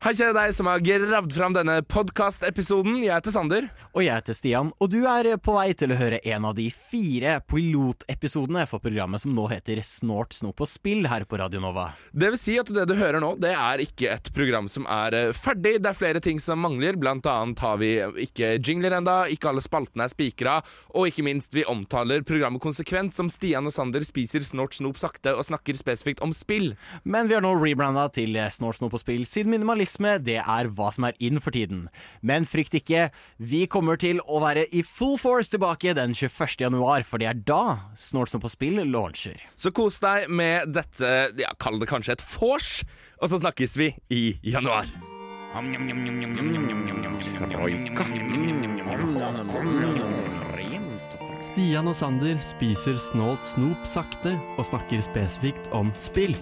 Hei, kjære deg som har gravd fram denne podkastepisoden. Jeg heter Sander. Og jeg heter Stian, og du er på vei til å høre en av de fire pilotepisodene for programmet som nå heter Snort, snop og spill her på Radio Nova. Det vil si at det du hører nå, det er ikke et program som er eh, ferdig. Det er flere ting som mangler. Blant annet har vi ikke jingler enda, ikke alle spaltene er spikra, og ikke minst, vi omtaler programmet konsekvent som Stian og Sander spiser snort, snop sakte og snakker spesifikt om spill. Men vi har nå rebranda til Snort, snop og spill, siden minimalisme det er hva som er in for tiden. Men frykt ikke, vi kommer til å være i full force tilbake den 21. januar, for det er da Snort, på spill launcher. Så kos deg med dette, ja, kall det kanskje et vors, og så snakkes vi i januar. Stian og Sander spiser snålt snop sakte og snakker spesifikt om spill.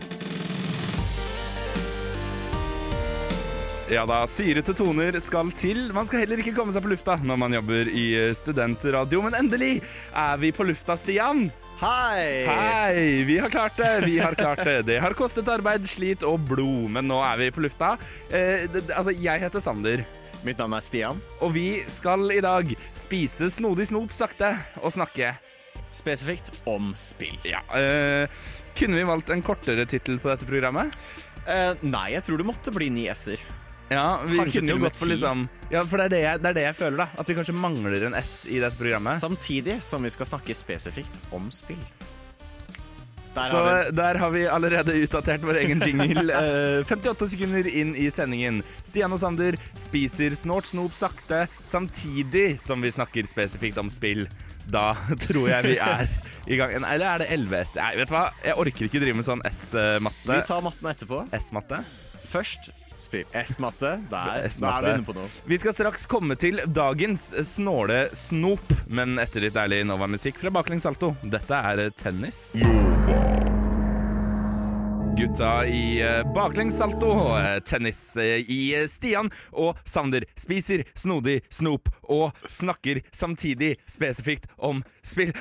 Ja da, syrete toner skal til. Man skal heller ikke komme seg på lufta når man jobber i eh, studentradio, men endelig er vi på lufta, Stian. Hei! Hei! Vi har klart det! Vi har klart det. Det har kostet arbeid, slit og blod, men nå er vi på lufta. Eh, det, det- altså, jeg heter Sander, Mitt navn er Stian. og vi skal i dag spise snodig snop sakte og snakke. Spesifikt om spill. Ja, eh, kunne vi valgt en kortere tittel på dette programmet? Eh, nei, jeg tror det måtte bli ni s-er. Ja, vi Kanskje kunne jo gått for liksom Ja, for det er det, jeg, det er det jeg føler, da. At vi kanskje mangler en S i dette programmet. Samtidig som vi skal snakke spesifikt om spill. Der Så har der har vi allerede utdatert vår egen jingle. Eh, 58 sekunder inn i sendingen. Stian og Sander spiser snort snop sakte, samtidig som vi snakker spesifikt om spill. Da tror jeg vi er i gang. Eller er det 11S? Nei, vet du hva? Jeg orker ikke drive med sånn S-matte. Vi tar matten etterpå. S-matte. Først spill. S-matte. Der. Er vi inne på noe. Vi skal straks komme til dagens snåle snop, men etter litt ærlig Nova-musikk fra Baklengs Salto. Dette er eh, tennis. Gutta i eh, baklengs salto, eh, tennis i Stian og Sander spiser snodig snop og snakker samtidig spesifikt om spill.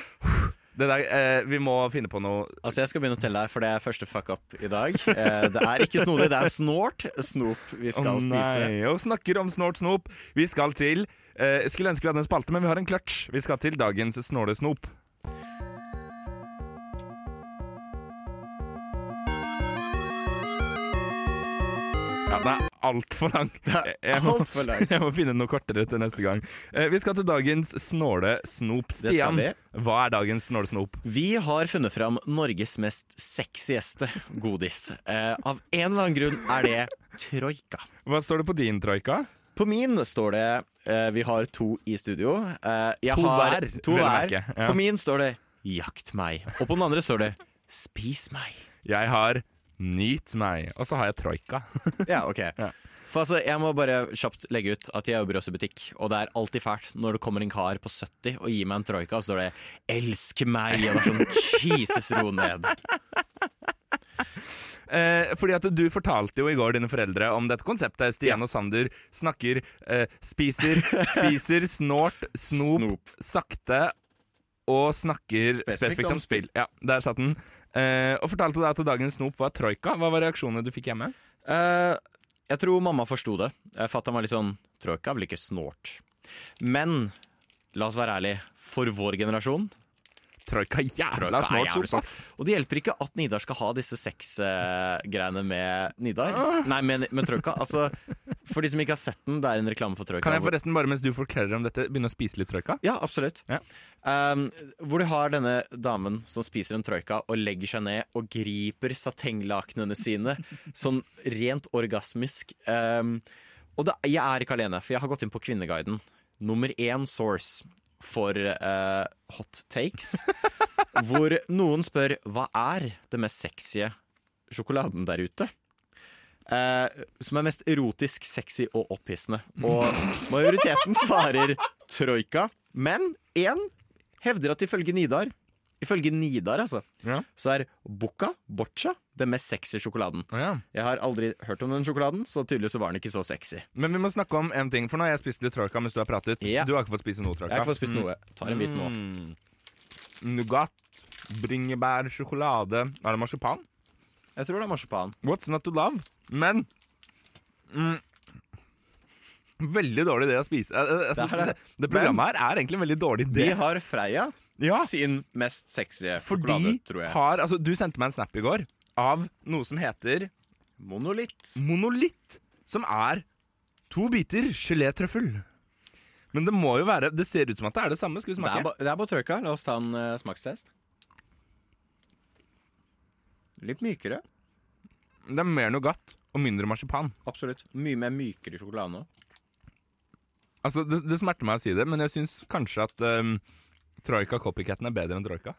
Det der, eh, vi må finne på noe Altså Jeg skal begynne å telle her, for det er første fuck up i dag. Eh, det er ikke snodig, det er snort snop vi skal Å spise. og snakker om snort snop. Vi skal til eh, skulle ønske vi hadde en spalte, men vi har en clutch. Vi skal til dagens snåle snop. Ja, det er altfor lang. Jeg, må, Alt for langt. jeg må finne noe kortere til neste gang. Eh, vi skal til dagens snåle snop. Stian, hva er dagens snåle snop? Vi har funnet fram Norges mest sexieste godis. Eh, av en eller annen grunn er det troika. Hva står det på din troika? På min står det eh, Vi har to i studio. Eh, jeg To har, hver, To hver. ja. På min står det 'jakt meg', og på den andre står det 'spis meg'. Jeg har Nyt meg. Og så har jeg troika. Ja, ok Ja. For altså, Jeg må bare kjapt legge ut at jeg jobber også i butikk, og det er alltid fælt når det kommer en kar på 70 og gir meg en troika, og så står det 'elsk meg', og det er sånn Jesus, ro ned. Eh, fordi at du fortalte jo i går dine foreldre om dette konseptet. Stian og Sander snakker eh, Spiser, spiser, snort, snop, Snop. sakte og snakker Spesifikt spesifikt, om om spill. Ja, der satt den. Eh, og fortalte deg at dagens snop var troika. Hva var reaksjonene du fikk hjemme? Eh, jeg tror mamma forsto det. Jeg Fatter'n var litt sånn Troika er vel ikke snort. Men la oss være ærlige. For vår generasjon Troika jævla snålt er jævlig sop. Og det hjelper ikke at Nidar skal ha disse sexgreiene med Nidar. Nei, med, med Troika. Altså, for de som ikke har sett den, det er en reklame for Troika. Kan jeg forresten bare mens du forklarer om dette, begynne å spise litt troika? Ja, absolutt. Ja. Um, hvor du har denne damen som spiser en troika og legger seg ned og griper satenglakenene sine sånn rent orgasmisk. Um, og det, jeg er ikke alene, for jeg har gått inn på Kvinneguiden. Nummer én source for uh, hot takes. hvor noen spør hva er det mest sexy sjokoladen der ute? Eh, som er mest erotisk, sexy og opphissende. Og majoriteten svarer troika. Men én hevder at ifølge Nidar Ifølge Nidar, altså, Ja. så er Bucca Boccia den mest sexy sjokoladen. Ja. Jeg har aldri hørt om den sjokoladen, så tydeligvis var den ikke så sexy. Men vi må snakke om en ting, for nå har jeg spist litt troika mens du har pratet. Ja. Du har ikke fått spise noe troika. Jeg har ikke fått spist noe. Tar en bit nå. Mm. Nougat, bringebær, sjokolade Er det marsipan? Jeg tror det er marsipan. What's not to love? Men mm, Veldig dårlig idé å spise. Altså, Det det, det. det programmet her er egentlig en veldig dårlig idé. De har Freia Ja, sin mest sexy sjokolade, tror jeg. har altså, Du sendte meg en snap i går av noe som heter Monolitt. monolitt. Som er to biter gelétrøffel. Men det må jo være Det ser ut som at det er det samme. Skal vi Det er, smake? det er bare trøkka. La oss ta en uh, smakstest. Litt mykere. Det er mer Nougat og mindre marsipan. Absolutt. Mye mer mykere sjokolade nå. Altså, det, det smerter meg å si det, men jeg syns kanskje at um, Troika Copycaten er bedre enn Troika.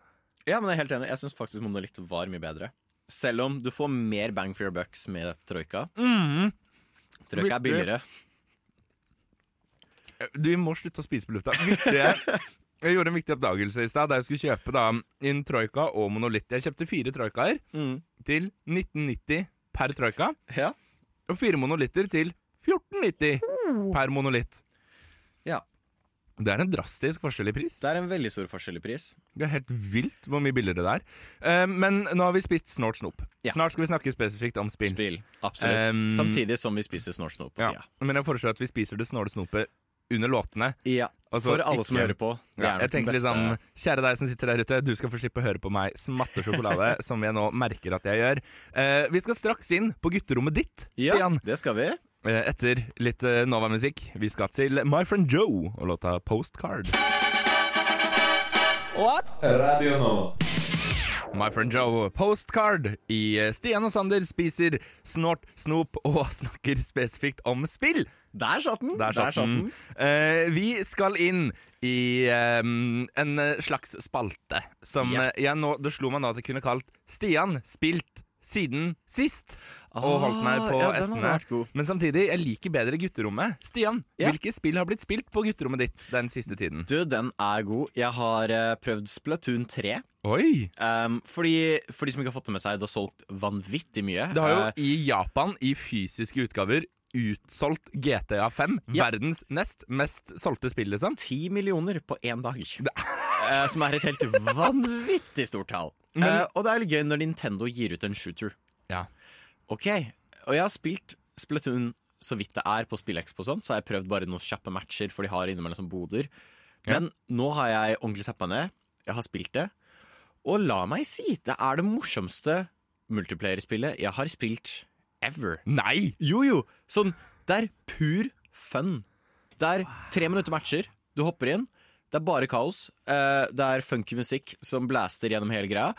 Ja, men jeg er helt enig. Jeg syns faktisk Monolitt var mye bedre. Selv om du får mer bang for your bucks med troika. Mm. Troika er billigere. Du må slutte å spise på lufta. Viktige, jeg gjorde en viktig oppdagelse i stad da jeg skulle kjøpe da inn Troika og Monolitt. Jeg kjøpte fire Troikaer Mm. til 1990 per Troika, Ja. og fire Monolitter til 1490 per Monolitt. Ja. Det er en drastisk forskjell i pris. Det er en veldig stor forskjell i pris. Det er helt vilt hvor mye billigere det er. Uh, men nå har vi spist Snort Snop. Ja. Snart skal vi snakke spesifikt om spill. Spill. Absolutt. Um, Samtidig som vi spiser snort snop på Ja. sida. Men jeg foreslår at vi spiser det snåle snopet under låtene. Ja. Altså, For alle som hører på. Det Ja, er jeg tenker beste. liksom Kjære deg som sitter der ute, du skal få slippe å høre på meg smatte sjokolade, som jeg nå merker at jeg gjør. Eh, vi skal straks inn på gutterommet ditt, Stian. Ja, det skal vi. Eh, etter litt eh, Nova-musikk. Vi skal til My Friend Joe og låta Postcard. What? Radio Nova. My Friend Joe, Postcard i eh, Stian og Sander spiser snort, snop og snakker spesifikt om spill. Der satt den! Der satt den. Uh, vi skal inn i um, en slags spalte som eh, jeg nå, Det slo meg nå at jeg kunne kalt Stian spilt siden sist. Og holdt meg på Ah, ja, S-ene. Men samtidig, jeg liker bedre gutterommet. Stian, yeah. hvilke spill har blitt spilt på gutterommet ditt den siste tiden? Du, den er god. Jeg har uh, prøvd Splatoon 3. Oi! Um, fordi, for de som ikke har fått det med seg, det har solgt vanvittig mye. Det har jo Eh, i Japan, i fysiske utgaver, utsolgt GTA 5. Ja. Verdens nest mest solgte spill, liksom. ti millioner på én dag. uh, som er et helt vanvittig stort tall. Eh, og det er litt gøy når Nintendo gir ut en shooter. Ja. Ok, Og jeg har spilt Splatoon så vidt det er på SpillExpo sånn, så har jeg prøvd bare noen kjappe matcher, for de har innimellom boder. Men nå har jeg ordentlig satt meg ned. Jeg har spilt det. Og la meg si, det er det morsomste multiplayer-spillet jeg har spilt ever. Nei! Jo, jo. Sånn, det er pur fun. Det er tre minutter matcher. Du hopper inn. Det er bare kaos. Eh, det er funky musikk som blaster gjennom hele greia.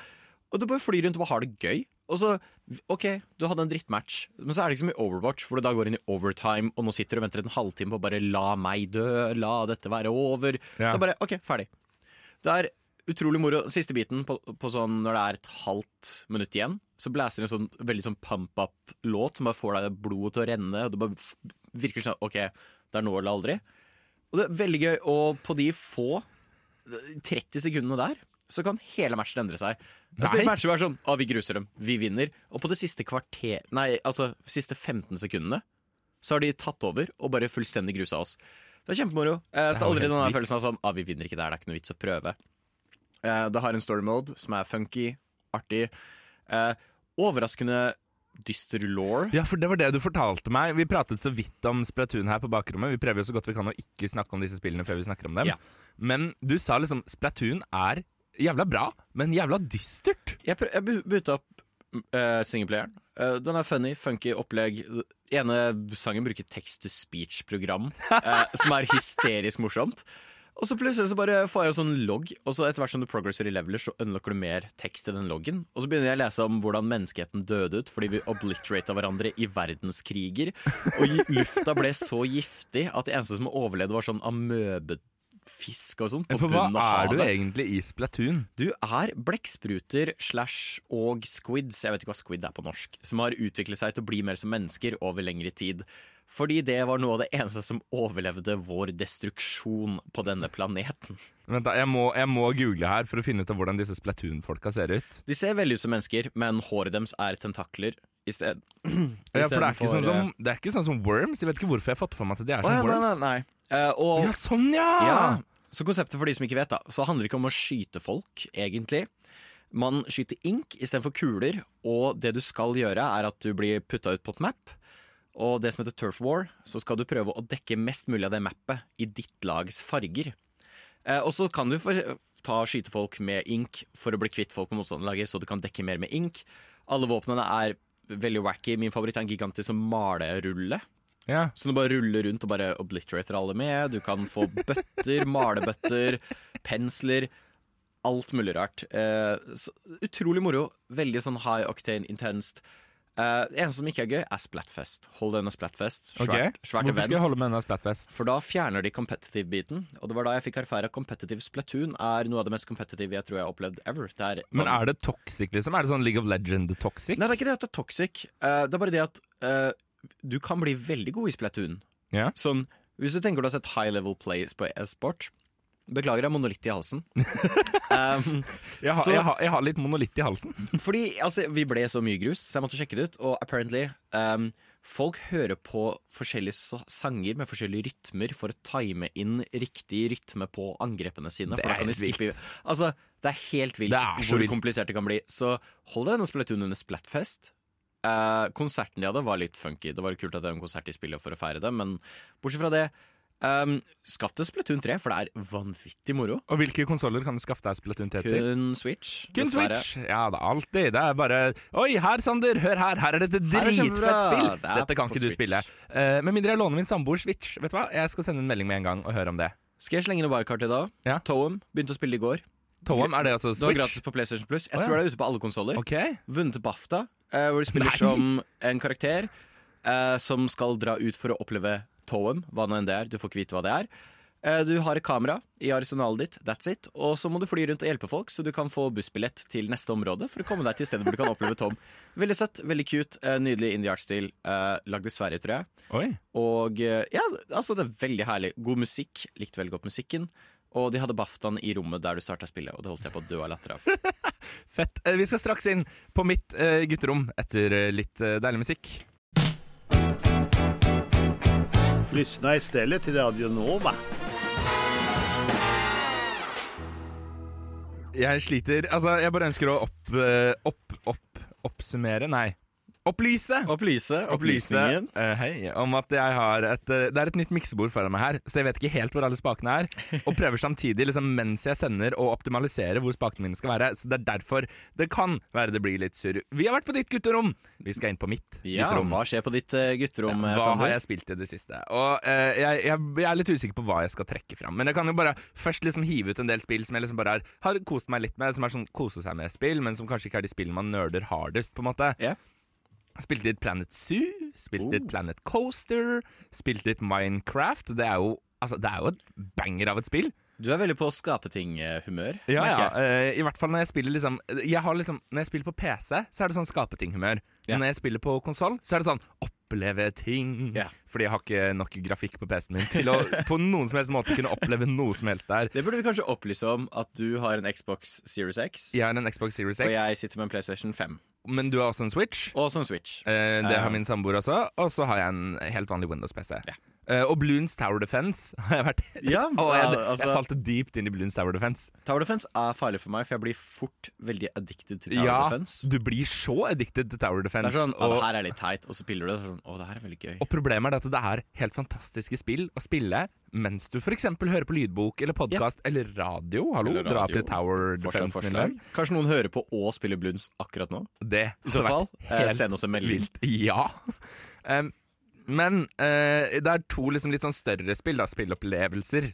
Og du bare flyr rundt og bare har det gøy. Og så, OK, du hadde en drittmatch, men så er det ikke som i Overwatch, hvor du da går inn i overtime, og nå sitter du og venter en halvtime på bare la meg dø, la dette være over. Ja. Det er bare OK, ferdig. Det er utrolig moro. Siste biten, på, på sånn når det er et halvt minutt igjen, så blæser en sånn veldig sånn pump-up-låt som bare får deg blodet til å renne, og det bare virker sånn OK, det er nå eller aldri. Og det er veldig gøy, og på de få 30 sekundene der, så kan hele matchen endre seg. Nei. Matchen er sånn Å, vi gruser dem. Vi vinner. Og på det siste kvarter Nei, altså siste 15 sekundene så har de tatt over og bare fullstendig grusa oss. Det er kjempemoro. Eh, så det er aldri den følelsen av sånn ah, vi vinner ikke der, det er ikke noe vits å prøve. Eh, det har en story mode som er funky, artig. Eh, overraskende dyster law. Ja, for det var det du fortalte meg. Vi pratet så vidt om Splatoon her på bakrommet. Vi prøver jo så godt vi kan å ikke snakke om disse spillene før vi snakker om dem. Ja. Men du sa liksom Splatoon er jævla bra, men jævla dystert. Jeg, jeg bytta opp uh, singleplayeren. Uh, den er funny, funky opplegg. ene sangen bruker text-to-speech-program, uh, som er hysterisk morsomt. Og så plutselig så bare får jeg en sånn logg, og så etter hvert som du progresser i leveler, så unlocker du mer tekst i den loggen. Og så begynner jeg å lese om hvordan menneskeheten døde ut fordi vi obliterata hverandre i verdenskriger. Og lufta ble så giftig at det eneste som overlevde, var sånn amøbefisk og sånn på For hva bunnen av er du egentlig i Splatoon? Du er blekkspruter slash og squids, jeg vet ikke hva squid er på norsk, som har utviklet seg til å bli mer som mennesker over lengre tid. Fordi det var noe av det eneste som overlevde vår destruksjon på denne planeten. Vent da, jeg må, jeg må google her for å finne ut av hvordan disse Splatoon-folka ser ut. De ser veldig ut som mennesker, men håret deres er tentakler i sted. Ja, for det er, ikke sånn eh, som, det er ikke sånn som Worms. Jeg vet ikke hvorfor jeg har fått for meg at de er som ja, nei, Worms. nei, nei. Uh, og Ja, sånn, ja! Ja, så konseptet for de som ikke vet da Så handler det ikke om å skyte folk, egentlig Man skyter ink i stedet for kuler Og det du skal gjøre er at du blir puttet ut på et map Og det som heter Turf War, så skal du prøve å dekke mest mulig av det mappet i ditt lags farger. Eh, og så kan du for, ta skyte folk med ink for å bli kvitt folk på motstanderlaget, så du kan dekke mer med ink. Alle våpnene er veldig wacky. Min favoritt er en gigantisk sånn malerulle. Ja. Så du bare ruller rundt og bare obliterater alle med. Du kan få bøtter, malebøtter, pensler. Alt mulig rart. Eh, så, utrolig moro. Veldig sånn high octane, intenst. Uh, eneste som ikke er gøy, er Splatfest. Hold deg unna Splatfest. Svært, svært Hvorfor skal jeg holde med unna Splatfest? For da fjerner de competitive-biten. Og det var da jeg fikk erfare at competitive Splatoon er noe av det mest competitive jeg tror jeg har opplevd ever. Det er, Men er det toxic, liksom? Er det sånn League of Legend-toxic? Nei, det er ikke det at det er toxic. Uh, det er bare det at uh, du kan bli veldig god i Splatoon. Yeah. Sånn, hvis du tenker du har sett high level plays på e-sport Beklager, jeg har monolitt i halsen. um, Jeg har, Så- jeg, har, jeg har litt monolitt i halsen. Fordi altså, vi ble så mye grus, så jeg måtte sjekke det ut. Og apparently um, Folk hører på forskjellige sanger med forskjellige rytmer for å time inn riktig rytme på angrepene sine. Det er de. Altså, det er helt vilt Det er hvor vilt. komplisert det kan bli. Så hold deg unna Splatoon under Splatfest. Eh, konserten de hadde, var litt funky. Det var kult at det var en konsert de spiller for å feire det, men bortsett fra det um, Skaff deg Splatoon 3, for det er vanvittig moro. Og hvilke konsoller kan du skaffe deg Splatoon 3 til? Kun Switch. Kun dessverre. Switch. Ja, det er alltid. Det er bare Oi, her, Sander! Hør her! Her er det et er dritfett spill! Det Dette kan ikke du Switch. spille. Uh, med mindre jeg låner min samboers Switch. Vet du hva? Jeg skal sende en melding med en gang og høre om det. Skal jeg slenge inn wildcard i dag? Ja. Toem begynte å spille i går. Toem, er det altså Det var gratis på PlayStation Plus. Jeg oh, ja. tror det er ute på alle konsoller. Okay. Vunnet BAFTA, uh, hvor du spiller Nei! som en karakter Uh, som skal dra ut for å oppleve Toem, hva nå enn det er. Du får ikke vite hva det er. Eh, du har et kamera i arsenalet ditt, that's it. Og så må du fly rundt og hjelpe folk, så du kan få bussbillett til neste område for å komme deg til stedet hvor du kan oppleve Tom. Veldig søtt, veldig cute, eh, nydelig indie art-stil. Eh, lagd i Sverige, tror jeg. Oi. Og ja, altså det er veldig herlig. God musikk. Likte veldig godt musikken. Og de hadde BAFTAen i rommet der du starta spillet, og det holdt jeg på å dø av latter av. Fett. Vi skal straks inn på mitt gutterom etter litt deilig musikk. Lyssna istället till Radio Nova. Jeg sliter Altså, jeg bare ønsker å opp, eh, opp, opp, oppsummere Nei. Opplyse! Opplyse. Opplysningen. uh, hei, om at jeg har et uh, Det er et nytt miksebord foran meg her, så jeg vet ikke helt hvor alle spakene er. Og prøver samtidig, liksom mens jeg sender, å optimalisere hvor spakene mine skal være. Så det er derfor det kan være det blir litt surr. Vi har vært på ditt gutterom! Vi skal inn på mitt Ja, gutterom. hva skjer på ditt uh, gutterom, Hva Sander? har jeg spilt i det siste? Og jeg, jeg, jeg er litt usikker på hva jeg skal trekke fram. Men jeg kan jo bare først liksom hive ut en del spill som jeg liksom bare har, har kost meg litt med. Som er sånn kose seg med-spill, men som kanskje ikke er de spillene man nerder hardest. på en måte Ja. Spilte litt Planet Zoo, spilte Oh. litt Planet Coaster, spilte litt Minecraft. Det er jo Altså, det er jo et banger av et spill. Du er veldig på skapeting-humør. Ja, merker ja. jeg. eh, I hvert fall når jeg spiller liksom Jeg har liksom Når jeg spiller på PC, så er det sånn skapetinghumør. Ja. Men når jeg spiller på konsoll, så er det sånn oppleve ting. Yeah. Fordi jeg har ikke nok grafikk på PC-en min til å på noen som helst måte kunne oppleve noe som helst der. Det burde vi kanskje opplyse om at du har en Xbox Series X, Jeg har en Xbox Series X. og jeg sitter med en PlayStation 5. men du har også en Switch. Også en Switch. Eh, det har min samboer også. Og så har jeg en helt vanlig Windows-PC. Ja. Eh, og Bloons Tower Defense har jeg vært Ja, og jeg, altså- jeg falt dypt inn i Bloons Tower Defense. Tower Defense er farlig for meg, for jeg blir fort veldig addicted til Tower ja, Defense. du blir så addicted til Tower Det Defense. er sånn, og- det her er litt teit, og så spiller du det. Sånn, å, det her er veldig gøy. Og problemet er at det er helt fantastiske spill å spille mens du f.eks. hører på lydbok eller podkast eller radio. Hallo, Eller dra opp radio. Tower Defense, forslag. Kanskje noen hører på og spiller Bloons akkurat nå? Det I så fall, eh, send oss en melding. vilt. Ja. Em, men eh, det er to liksom litt sånn større spill, da, spillopplevelser,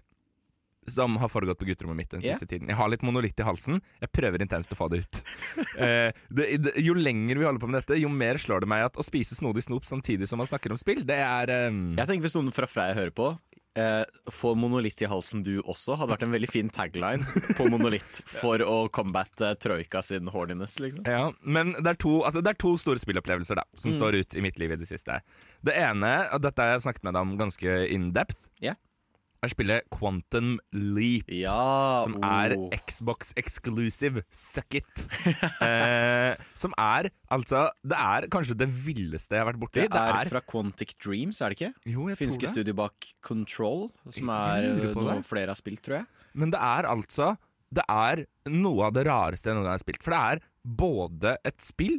som har foregått på gutterommet mitt den siste tiden. Jeg har litt monolitt i halsen. Jeg prøver intenst å få det ut. Eh, det, det, jo lenger vi holder på med dette, jo mer slår det meg at å spise snodig snop samtidig som man snakker om spill, det er em, Jeg tenker Hvis noen fra Freia hører på, eh, få monolitt i halsen du også, hadde vært en veldig fin tagline på monolitt for å combatte troika sin horniness, liksom. Ja, men det er to, altså det er to store spillopplevelser da, som Mm. står ut i mitt liv i det siste. Det ene, og dette har jeg snakket med deg om ganske in depth, Ja. Er spiller Quantum Leap. Ja Som er oh. Xbox exclusive. Suck it. eh, som er altså Det er kanskje det villeste jeg har vært borti. Det er fra Quantic Dreams, er det ikke? jo, jeg Finske tror det. studio bak Control, som er noe det. flere har spilt, tror jeg. Men det er altså Det er noe av det rareste jeg noen gang har spilt. For det er både et spill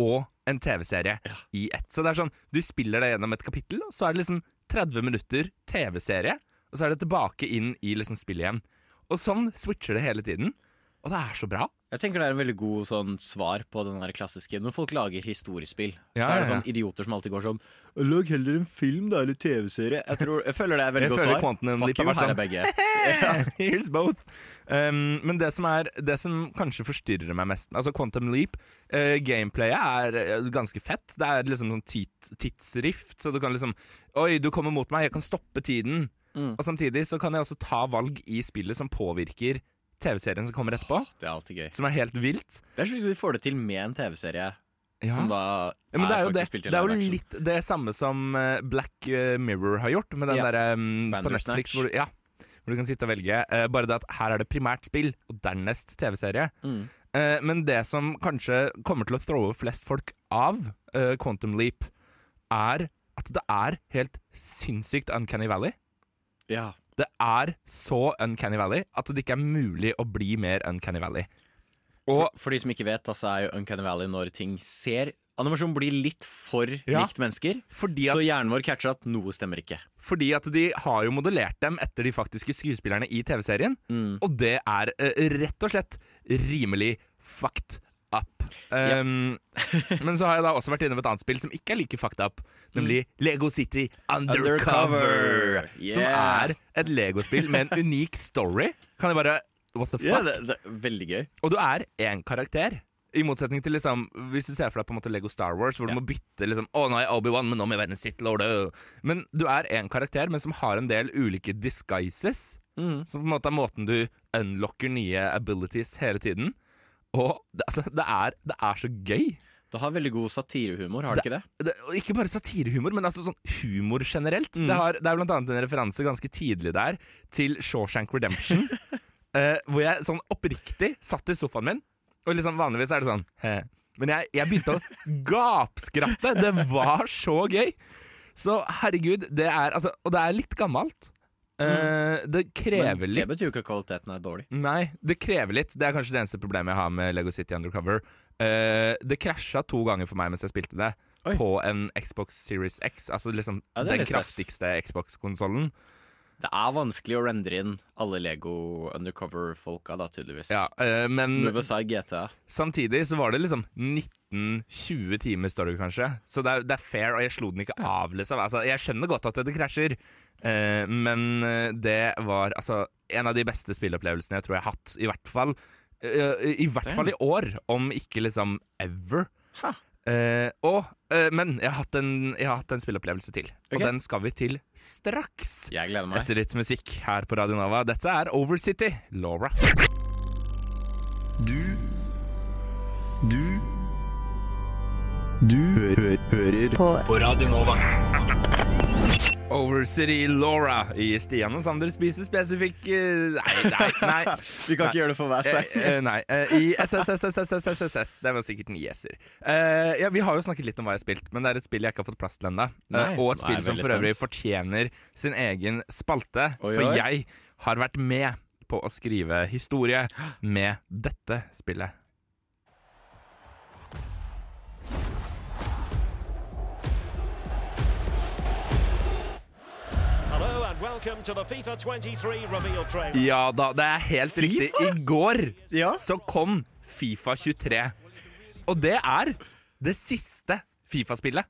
og en TV-serie Ja. i ett. Så det er sånn, du spiller deg gjennom et kapittel, og så er det liksom 30 minutter TV-serie, og så er det tilbake inn i liksom spillet igjen. Og sånn switcher det hele tiden. Og det er så bra. Jeg tenker det er en veldig god sånn svar på den der klassiske Når folk lager historiespill, Ja, så er det sånn ja. sånn idioter som alltid går sånn Lag heller en film da, eller TV-serie. Jeg, jeg føler det er veldig godt svar. Quantum Fuck you, her sånn. er begge. Here's both. Um, men det som, er, det som kanskje forstyrrer meg mest Altså Quantum Leap, uh, gameplayet er eh, ganske fett. Det er liksom sånn tit, tidsrift, så du kan liksom Oi, du kommer mot meg, jeg kan stoppe tiden. Mm. Og samtidig så kan jeg også ta valg i spillet som påvirker TV-serien som kommer etterpå. Det er alltid gøy. Som er helt vilt. Det er slik vi får det til med en TV-serie Ja. som da Ja, men det er jo, det, det er jo litt det samme som eh, Black eh, Mirror har gjort, med den Ja. derre um, på Netflix hvor, ja, hvor du kan sitte og velge. Uh, bare det at her er det primært spill, og dernest TV-serie. Mm. Uh, men det som kanskje kommer til å throwe flest folk av uh, Quantum Leap, er at det er helt sinnssykt Uncanny Valley. Ja. Det er så Uncanny Valley at det ikke er mulig å bli mer Uncanny Valley. Og For, for de som ikke vet, altså er jo Uncanny Valley når ting ser Animasjon blir litt for Ja. likt mennesker, fordi at så hjernen vår catcher at noe stemmer ikke. Fordi at de har jo modellert dem etter de faktiske skuespillerne i TV-serien. Mm. Og det er eh, rett og slett rimelig fucked up. Um, men så har jeg da også vært inne på et annet spill som ikke er like fucked up, nemlig Lego City Undercover. Undercover. Som er et Lego-spill med en unik story. Kan jeg bare What the fuck? Yeah, det, det er veldig gøy. Og du er én karakter. I motsetning til liksom Hvis du ser for deg på en måte Lego Star Wars, hvor du må bytte liksom Å, nå er Obi-Wan, men nå må jeg være en Sith Lord. øh». Men du er én karakter, men som har en del ulike disguises. Mm. Som på en måte er måten du unlocker nye abilities hele tiden. Og det, altså, det, er, det er så gøy. Det har veldig god satirehumor, har det ikke det? Det, ikke bare satirehumor, men altså sånn humor generelt. Mm. Det, har, det er blant annet en referanse ganske tidlig der til Shawshank Redemption. uh, hvor jeg sånn oppriktig satt i sofaen min, og liksom vanligvis er det sånn He. Men jeg, jeg begynte å gapskratte. Det var så gøy. Så herregud, det er altså Og det er litt gammelt. Eh, det krever Men litt. det betyr jo ikke at kvaliteten er dårlig. Nei, det krever litt. Det er kanskje det eneste problemet jeg har med Lego City Undercover. Uh, det krasja to ganger for meg mens jeg spilte det. Oi. På en Xbox Series X, altså liksom Ja, den kraftigste Xbox-konsollen. Det er vanskelig å rendre inn alle Lego Undercover-folka, da, tydeligvis. Ja, eh, men samtidig så var det liksom 19-20 timer story, kanskje. Så det er, det er fair, og jeg slo den ikke av, liksom. Altså, jeg skjønner godt at det krasjer, eh, men eh, det var altså en av de beste spillopplevelsene jeg tror jeg har hatt, i hvert fall. eh, I hvert fall i år, om ikke liksom ever. Ha. Eh, og, eh, men jeg har, hatt en, jeg har hatt en spillopplevelse til, Ok. og den skal vi til straks. Jeg gleder meg. Etter litt musikk her på Radio Nova. Dette er Overcity, Laura. Du Du Du hø hører på. Radio Nova. Overcity Laura i Stian og Sander spiser spesifikk eh, Nei, nei, nei. Vi kan ikke gjøre det for hver seg. Eh, eh, nei. eh, I SSSSSSSS. Det var sikkert ni s-er. Eh, ja, vi har jo snakket litt om hva jeg har spilt, men det er et spill jeg ikke har fått plass til ennå. Og et er spill som for øvrig fortjener sin egen spalte. For jeg har vært med på å skrive historie med dette spillet. Ja da, det er helt riktig. I går Ja. så kom Fifa 23. Og det er det siste Fifa-spillet.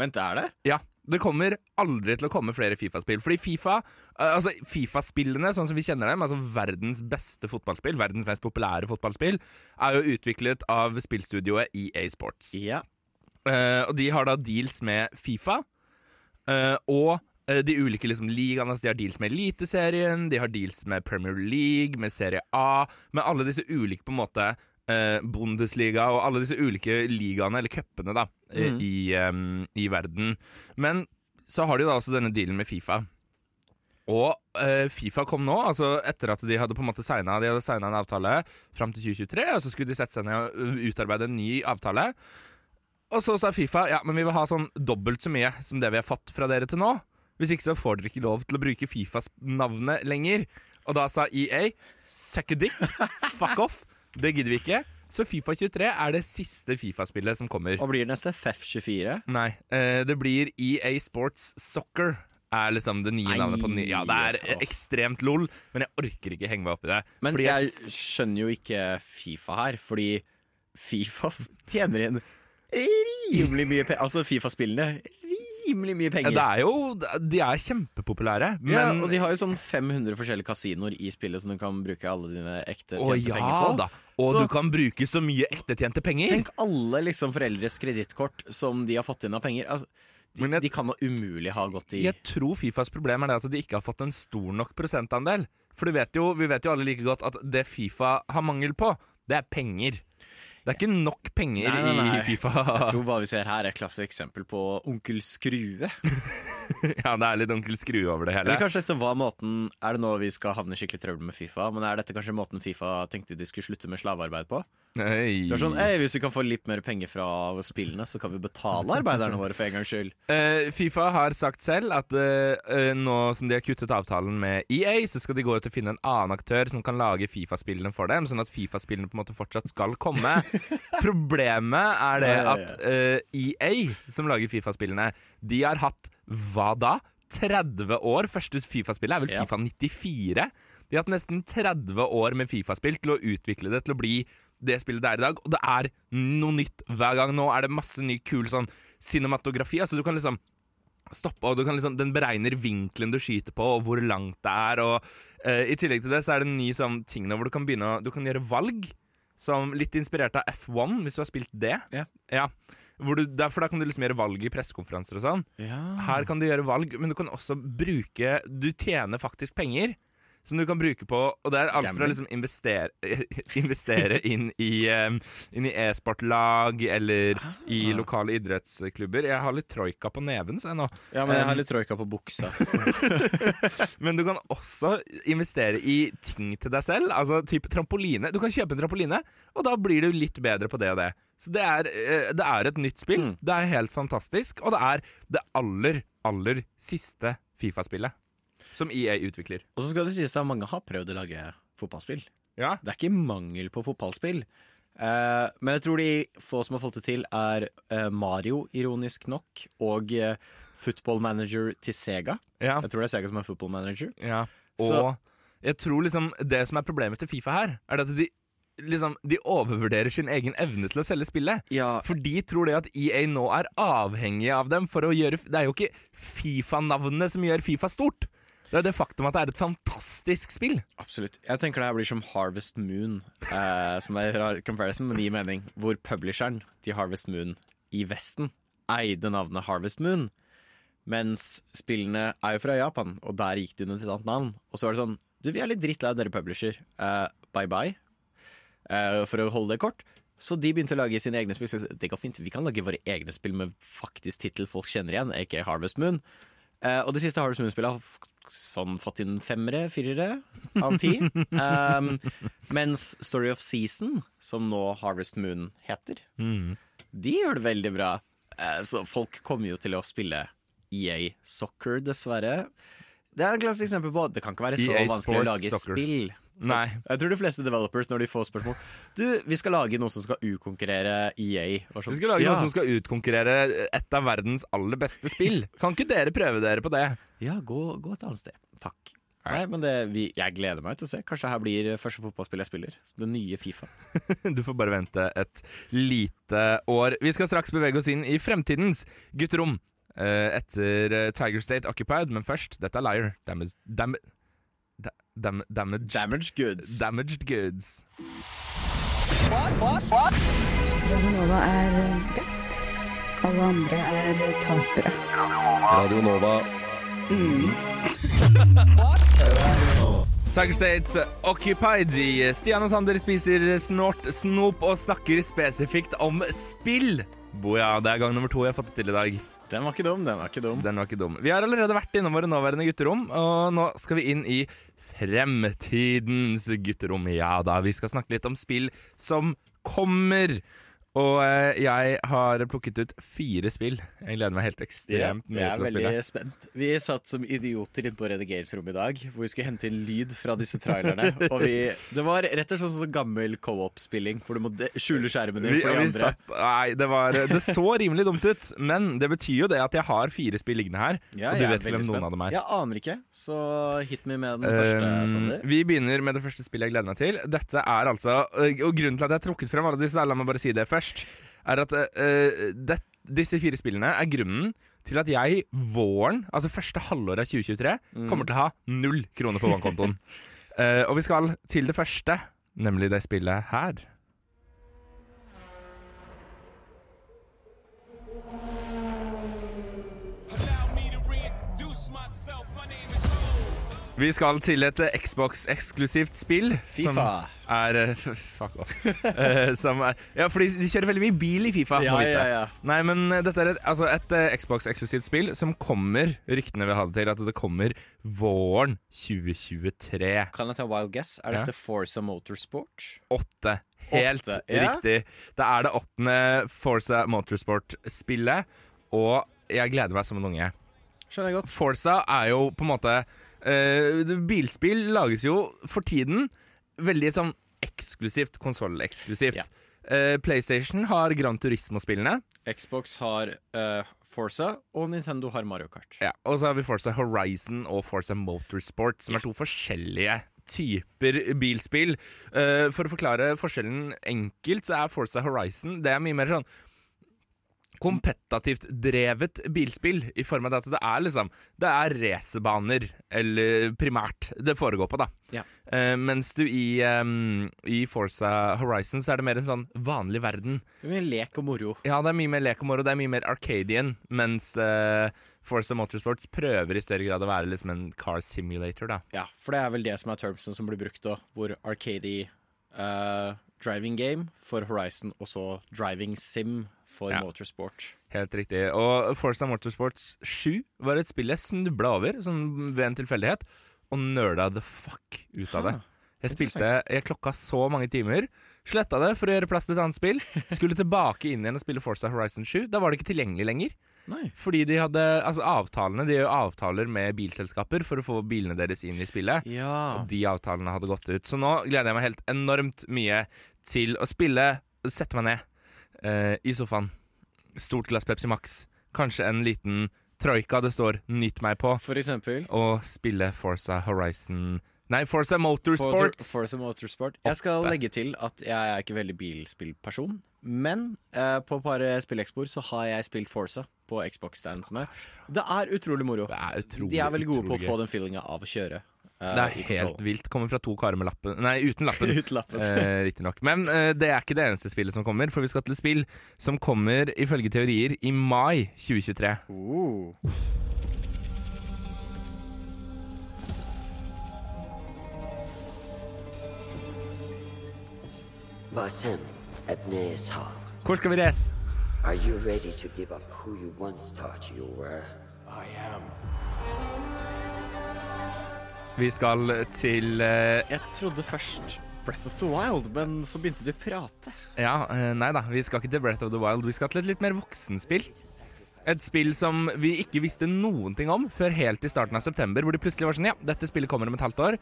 Vent, er det? Ja, det kommer aldri til å komme flere Fifa-spill. Fordi Fifa, eh, altså Fifa-spillene, sånn som vi kjenner dem, altså verdens beste fotballspill, verdens mest populære fotballspill, er jo utviklet av spillstudioet EA Sports. Ja. Uh, og de har da deals med Fifa, uh, og de ulike liksom, ligaene. altså De har deals med Eliteserien, de har deals med Premier League, med Serie A, med alle disse ulike på en måte eh, Bundesliga og alle disse ulike ligaene, eller cupene, da, eh, Mm. i, um, i verden. Men så har de da også denne dealen med Fifa. Og eh, Fifa kom nå, altså etter at de hadde på en måte signa De hadde signet en avtale fram til 2023, og så skulle de sette seg ned og uh, utarbeide en ny avtale. Og så sa Fifa ja, men vi vil ha sånn dobbelt så mye som det vi har fått fra dere til nå. Hvis ikke så får dere ikke lov til å bruke Fifas navnet lenger. Og da sa EA suck a dick, fuck off. Det gidder vi ikke. Så Fifa 23 er det siste Fifa-spillet som kommer. Og blir det neste FF24? Nei, eh, det blir EA Sports Soccer. Er liksom det nye navnet på den nye. Ja, det er ekstremt lol, men jeg orker ikke henge meg opp i det. Men Fordi jeg skjønner jo ikke Fifa her, fordi Fifa tjener inn rimelig mye penger. Altså Fifa-spillene rimelig mye penger. Det er jo De er kjempepopulære, men ja, og de har jo sånn 500 forskjellige kasinoer i spillet som du kan bruke alle dine ekte Å tjente ja penger på. da. Og Så- du kan bruke så mye ektetjente penger. Tenk alle liksom foreldres kredittkort som de har fått inn av penger. Altså, de, jeg- de kan da umulig ha gått i Jeg tror Fifas problem er det at de ikke har fått en stor nok prosentandel. For du vet jo, vi vet jo alle like godt at det Fifa har mangel på, det er penger. Det er ikke nok penger Nei, nei, nei. i Fifa. Jeg tror hva vi ser her er et klasseeksempel på onkel Skrue. ja, det er litt onkel Skrue over det hele. Eller kanskje dette var måten Er det nå vi skal havne i skikkelig trøbbel med Fifa? Men er dette kanskje måten Fifa tenkte de skulle slutte med slavearbeid på? Hey. Det er sånn, «Ei, Hvis vi kan få litt mer penger fra spillene, så kan vi betale arbeiderne våre for en gangs skyld. Uh, Fifa har sagt selv at eh, nå som de har kuttet avtalen med EA, så skal de gå ut og finne en annen aktør som kan lage Fifa-spillene for dem, sånn at Fifa-spillene på en måte fortsatt skal komme. Problemet er det at uh, EA, som lager Fifa-spillene, de har hatt hva da? 30 år. Første Fifa-spillet er vel Fifa 94. De har hatt nesten 30 år med Fifa-spill til å utvikle det til å bli det spillet det er i dag. Og det er noe nytt hver gang. Nå er det masse ny kul sånn cinematografi. Altså du kan liksom stoppe, og du kan liksom, den beregner vinkelen du skyter på, og hvor langt det er. Og uh, I tillegg til det så er det en ny sånn ting nå hvor du kan begynne å Du kan gjøre valg. Som litt inspirert av F1, hvis du har spilt det. Ja. Hvor du, derfor da kan du liksom gjøre valg i pressekonferanser og sånn. Her kan du gjøre valg, men du kan også bruke Du tjener faktisk penger. Som du kan bruke på Og det er alt fra å liksom investere, investere inn i Inn i e-sportlag eller i lokale idrettsklubber. Jeg har litt troika på neven, så jeg nå. Ja, men jeg har litt troika på buksa. Men du kan også investere i ting til deg selv. Altså type trampoline. Du kan kjøpe en trampoline, og da blir du litt bedre på det og det. Så det er, eh, det er et nytt spill. Mm. Det er helt fantastisk. Og det er det aller, aller siste Fifa-spillet som EA utvikler. Og så skal det sies at mange har prøvd å lage fotballspill. Ja. Det er ikke mangel på fotballspill. Eh, men jeg tror de få som har fått det til, er eh, Mario, ironisk nok, og eh, Football Manager til Sega. Ja. Jeg tror det er Sega som er Football Manager. ja. Og Så- jeg tror liksom det som er problemet til Fifa her, er at de liksom De overvurderer sin egen evne til å selge spillet. Ja, For de tror det at EA nå er avhengig av dem for å gjøre Det er jo ikke Fifa-navnet som gjør Fifa stort. Det er det faktum at det er et fantastisk spill. absolutt. Jeg tenker det her blir som Harvest Moon, eh, som er rar comparison, men gir mening. Hvor publisheren til Harvest Moon i Vesten eide navnet Harvest Moon. Mens spillene er jo fra Japan, og der gikk det under et annet navn. Og så var det sånn Du, vi er litt drittlei dere publisher. Eh, bye bye. Eh, for å holde det kort. Så de begynte å lage sine egne spill. Så det går fint. Vi kan lage våre egne spill med faktisk tittel folk kjenner igjen, aka Harvest Moon. Eh, og det siste Harvest Moon-spillet har sånn fått inn femmere, firere av ti. um, mens Story of Season, som nå Harvest Moon heter, de gjør det veldig bra. Uh, så folk kommer jo til å spille EA Soccer, dessverre. Det er et klassisk eksempel på at det kan ikke være så EA vanskelig å lage Soccer. spill. Nei. Jeg tror de fleste developers, når de får spørsmål Du, vi skal lage noe som skal ukonkurrere EA. Vi skal lage ja, noe som skal utkonkurrere et av verdens aller beste spill. Kan ikke dere prøve dere på det? Ja, gå, gå et annet sted. Takk. Nei, men det, vi, Jeg gleder meg til å se. Kanskje her blir første fotballspill jeg spiller. Det nye Fifa. Du får bare vente et lite år. Vi skal straks bevege oss inn i fremtidens gutterom. eh, etter eh, Tiger State Occupied, men først, dette er Liar. Damage, dam, da- dam, damaged, Damaged goods. Damaged goods. Radio Nova er best. Alle andre er tapere. Radio Nova. Tiger State Occupied i Stian og Sander spiser snort, snop og snakker spesifikt om spill. Boja, det er gang nummer to jeg har fått det til i dag. Den var ikke dum, den var ikke dum. Den var ikke dum. Vi har allerede vært innom våre nåværende gutterom, og nå skal vi inn i fremtidens gutterom. Ja da, vi skal snakke litt om spill som kommer. Og eh, jeg har plukket ut fire spill. Jeg gleder meg helt ekstremt mye til å spille. Jeg er veldig spent. Vi satt som idioter inne på redigeringsrommet i dag, hvor vi skulle hente inn lyd fra disse trailerne. og vi, det var rett og slett sånn gammel co-op-spilling, hvor du må de- skjule skjermen din Vi, for de andre. satt, nei, det, var, det så rimelig dumt ut, men det betyr jo det at jeg har fire spill liggende her. Ja, og du vet ikke hvem noen av dem er. Jeg aner ikke, så hit me med den første, Um, Sander. vi begynner med det første spillet jeg gleder meg til. Dette er altså Og grunnen til at jeg har trukket frem alle disse, la meg bare si det først, er at uh, det, disse fire spillene er grunnen til at jeg våren, altså første halvår av 2023, kommer til å ha null kroner på bankkontoen. uh, og vi skal til det første, nemlig det spillet her. Vi skal til et Xbox-eksklusivt spill. Fifa. som Er eh, Fuck off. Eh, som er, ja, fordi de kjører veldig mye bil i Fifa. Ja, ja, ja. Nei, men eh, dette er et, altså et Xbox-eksklusivt spill som kommer Ryktene vil ha det til at det kommer våren 2023. Kan jeg ta wild guess? Er Ja. dette Forza Motorsport? Åtte. Helt Åtte, ja. riktig. Det er det åttende Forza Motorsport-spillet, og jeg gleder meg som en unge. Skjønner jeg godt. Forza er jo på en måte eh, Bilspill lages jo for tiden veldig sånn eksklusivt, konsolleksklusivt. Ja. Uh, PlayStation har Gran Turismo-spillene, Xbox har uh, Forza, og Nintendo har Mario Kart. ja, og så har vi Forza Horizon og Forza Motorsport, som er to forskjellige typer bilspill. For å forklare forskjellen enkelt, så er Forza Horizon Det er mye mer sånn kompetativt drevet bilspill, i form av at det er liksom Det er racerbaner, eller primært, det foregår på, da. Ja. Uh, mens du i, um, i Forza Horizon så er det mer en sånn vanlig verden. Det er mye lek og moro. Ja, det er mye mer lek og moro, det er mye mer Arcadian, mens uh, Forza Motorsports prøver i større grad å være liksom en car simulator, da. Ja, for det er vel det som er termsen som blir brukt da, hvor Arcady uh, driving game for Horizon, og så driving sim for Ja. Motorsport. Helt riktig. Og Forza Motorsports 7 var et spill jeg snubla over sånn ved en tilfeldighet, og nerda the fuck ut av det. Jeg spilte, jeg klokka så mange timer, sletta det for å gjøre plass til et annet spill. Skulle tilbake inn igjen og spille Forza Horizon 7. Da var det ikke tilgjengelig lenger. Nei. Fordi de hadde Altså avtalene De gjør avtaler med bilselskaper for å få bilene deres inn i spillet. Ja. Og de avtalene hadde gått ut. Så nå gleder jeg meg helt enormt mye til å spille, sette meg ned eh, i sofaen. Stort glass Pepsi Max. Kanskje en liten troika det står 'Nytt meg' på. For eksempel Og spille Forza Horizon Nei, Forza For, Motorsports. Forza Motorsport. Jeg skal legge til at jeg er ikke veldig bilspillperson, men eh, på et par spillekspor så har jeg spilt Forza på Xbox-standsene. Det er utrolig moro. Det er utrolig De er veldig gode på å få den feelinga av å kjøre. Det er helt vilt. Kommer fra to karer med lappen Nei, uten lappen. Uten lappen. eh, Riktignok. Men eh, det er ikke det eneste spillet som kommer, for vi skal til et spill som kommer ifølge teorier i mai 2023. Oh. Hvor skal vi reise? are you ready to give up who you once thought you were? Vi skal til eh, Jeg trodde først Breath of the Wild, men så begynte du å prate. Ja, eh, nei da. Vi skal ikke til Breath of the Wild. Vi skal til et litt mer voksenspill. Et spill som vi ikke visste noen ting om før helt i starten av september, hvor det plutselig var sånn Ja, dette spillet kommer om et halvt år.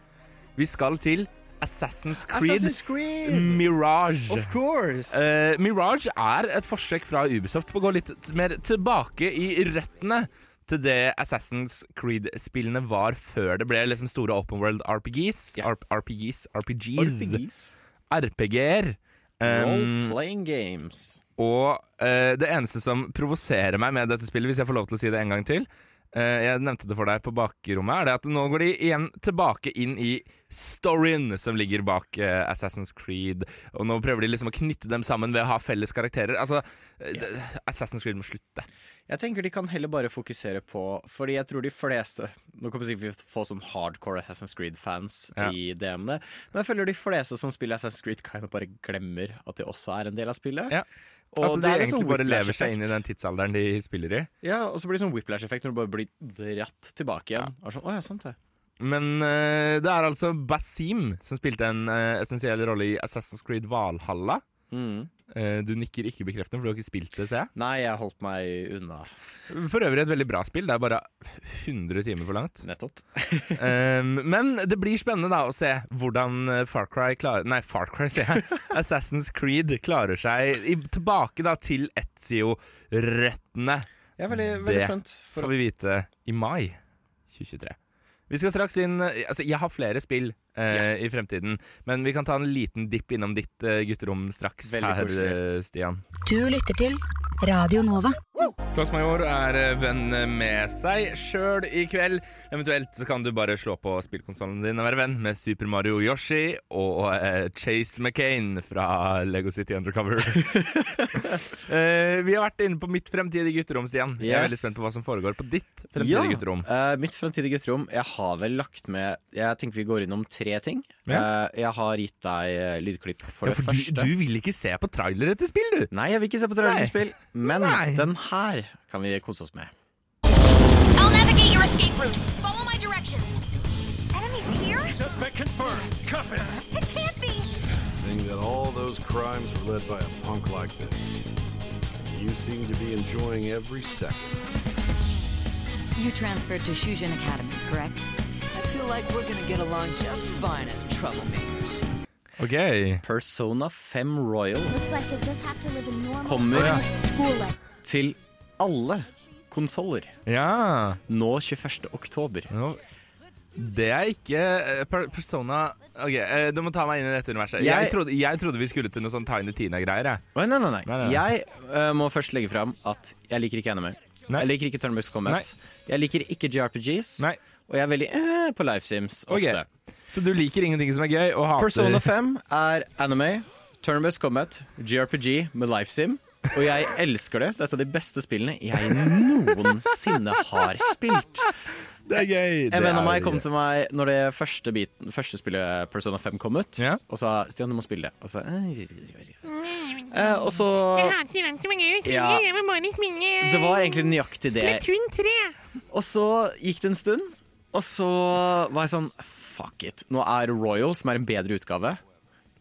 Vi skal til Assassin's Creed, Creed! Mirage. Of course! Eh, Mirage er et forsøk fra Ubisoft på å gå litt t- mer tilbake i røttene til det Assassin's Creed-spillene var før det ble liksom store open world RPGs. Yeah. RPGs, RPGs, RPGs. RPG-er. Um, Role-playing games. og uh, det eneste som provoserer meg med dette spillet, hvis jeg får lov til å si det en gang til uh, Jeg nevnte det for deg på bakrommet, er det at nå går de igjen tilbake inn i storyen som ligger bak uh, Assassin's Creed. Og nå prøver de liksom å knytte dem sammen ved å ha felles karakterer. Altså, yeah. Assassin's Creed må slutte. Jeg tenker de kan heller bare fokusere på Fordi jeg tror de fleste Nå kommer sikkert vi få sånn hardcore Assassin's Creed-fans Ja. i DM-ene, men jeg føler de fleste som spiller Assassin's Creed, kind of bare glemmer at de også er en del av spillet. Ja. Og at de egentlig sånn bare lever seg inn i den tidsalderen de spiller i. Ja, og så blir det sånn whiplash-effekt når du bare blir dratt tilbake igjen. Og sånn, ja, sant det. Men uh, det er altså Basim som spilte en uh, essensiell rolle i Assassin's Creed Valhalla. Mm. Eh, du nikker ikke bekreftende, for du har ikke spilt det, ser jeg. Nei, jeg holdt meg unna. For øvrig et veldig bra spill. Det er bare 100 timer for langt. Nettopp. Um, men det blir spennende da å se hvordan eh, Far Cry klarer Nei, Far Cry, sier jeg. Assassin's Creed klarer seg i, tilbake da til Etzio-rettene. Jeg er veldig, veldig Det spent. For Får vi vite i mai 2023. Vi skal straks inn Altså, jeg har flere spill eh, i fremtiden, men vi kan ta en liten dipp innom ditt eh, gutterom straks Veldig her, koselig. eh, Stian. Du lytter til Radio Nova. Klossmajor er eh, venn med seg sjøl i kveld. Eventuelt så kan du bare slå på spillkonsollen din og være venn med Super Mario Yoshi og eh, Chase McCain fra Lego City Undercover. eh, vi har vært inne på mitt fremtidige gutterom, Stian. Jeg er Yes. veldig spent på hva som foregår på ditt fremtidige gutterom. Uh, mitt fremtidige gutterom Jeg har vel lagt med Jeg tenker vi går innom tre ting. Ja. Uh, jeg har gitt deg lydklipp for Ja, det for det første. du vil ikke se på trailere til spill, du! Nei, jeg vil ikke se på trailerspill, men Nei. den her kan vi kose oss med. I'll navigate your escape route. Follow my directions. Enemies here? Suspect confirmed. Cuff him. It can't be. Think that all those crimes were led by a punk like this. You seem to be enjoying every second. You transferred to Shujin Academy, correct? I feel like we're gonna get along just fine as troublemakers. Ok. Persona 5 Royal Kommer til alle konsoller Ja. nå 21. oktober. Det er ikke eh, Persona Ok, eh, Du må ta meg inn i dette universet. Jeg, Jeg- trodde, jeg trodde vi skulle til noe sånn Tiny Tina-greier. nei, nei, nei. Nei, nei. Jeg uh, må først legge fram at jeg liker ikke anime. Jeg liker ikke Turnbucks Combat. Jeg liker ikke JRPGs. Nei. Og jeg er veldig eh, på Life Sims ofte. Okay. Så du liker ingenting som er gøy, og hater Persona 5 er anime, Turnbucks Combat, JRPG med Life Sim. Og jeg elsker det. Dette er de beste spillene jeg noensinne har spilt. Det er gøy. En venn av meg kom til meg når det første, biten, første spillet Persona 5 kom ut, Ja. og sa 'Stian, du må spille det'. Og så, eh, og så Ja. Det var egentlig nøyaktig det. Og så gikk det en stund, og så var jeg sånn Fuck it. Nå er Royal, som er en bedre utgave,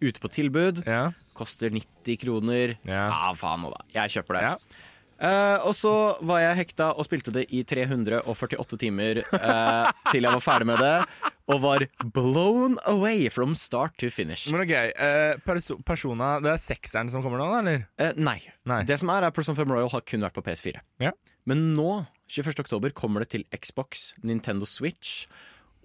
ute på tilbud. Ja. Koster 90 kroner. Ja. Ja, faen nå, da. Jeg kjøper det. Ja. Uh, og så var jeg hekta og spilte det i 348 timer uh, til jeg var ferdig med det. Og var blown away from start to finish. Men ok, uh, perso Persona Det er sekseren som kommer nå, da, eller? Nei. Nei. Det som er, er Person 5 Royal har kun vært på PS4. Ja. Men nå, 21. oktober, kommer det til Xbox, Nintendo Switch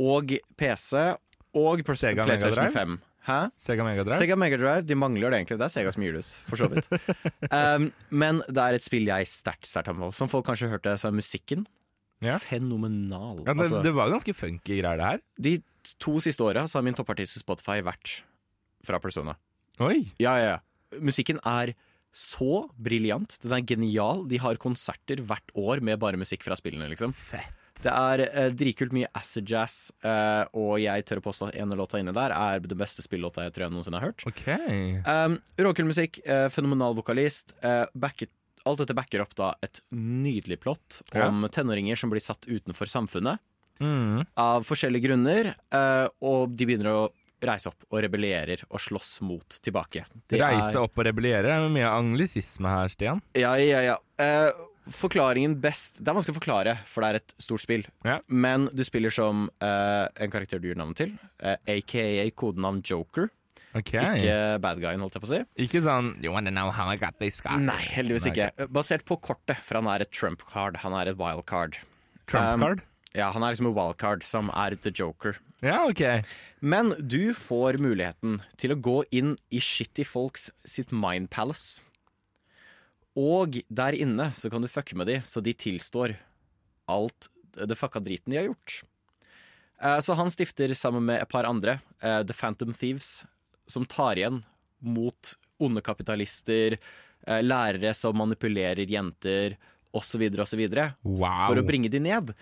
og PC og Sega PlayStation 5. Hæ? Sega Mega Drive? Sega Mega Drive, de mangler det egentlig. Det er Sega som gir det ut, for så vidt. um, men det er et spill jeg sterkt sterkt anbefaler. Som folk kanskje hørte, så er musikken Ja. fenomenal. Ja, det, Altså, det var ganske funky greier, det her. de to siste åra har min toppartist i Spotify vært fra Persona. Oi! Ja, ja, ja. Musikken er så briljant. Den er genial. De har konserter hvert år med bare musikk fra spillene, liksom. Fett. Det er eh, dritkult mye acid jazz, eh, og jeg tør å påstå at ene låta inne der er den beste spillåta jeg tror jeg noensinne har hørt. Ok. Um, Råkul musikk, eh, fenomenal vokalist. eh, backet, alt dette backer opp da et nydelig plott Ja. om tenåringer som blir satt utenfor samfunnet Mm. av forskjellige grunner, eh, og de begynner å reise opp og rebellerer og slåss mot tilbake. Det Reise er- opp og rebellere. Er mye anglisisme her, Stian. Ja, ja, ja. Eh, forklaringen best Det er vanskelig å forklare, for det er et stort spill. Ja. Men du spiller som eh, en karakter du gir navn til, eh, aka kodenavn Joker. Okay. Ikke bad guyen, holdt jeg på å si. Ikke sånn You wanna know how I got this guy Nei, heldigvis ikke. Basert på kortet, for han er et Trump-card. Han er et wild card. Trump-card? Ja, han er liksom en wildcard som er the joker. Ja, ok. Men du får muligheten til å gå inn i shitty folks sitt mind palace. Og der inne så kan du fucke med de, så de tilstår alt det fucka driten de har gjort. Eh, Så han stifter sammen med et par andre eh, The Phantom Thieves, som tar igjen mot onde kapitalister, eh, lærere som manipulerer jenter, osv., osv. Wow. For å bringe de ned.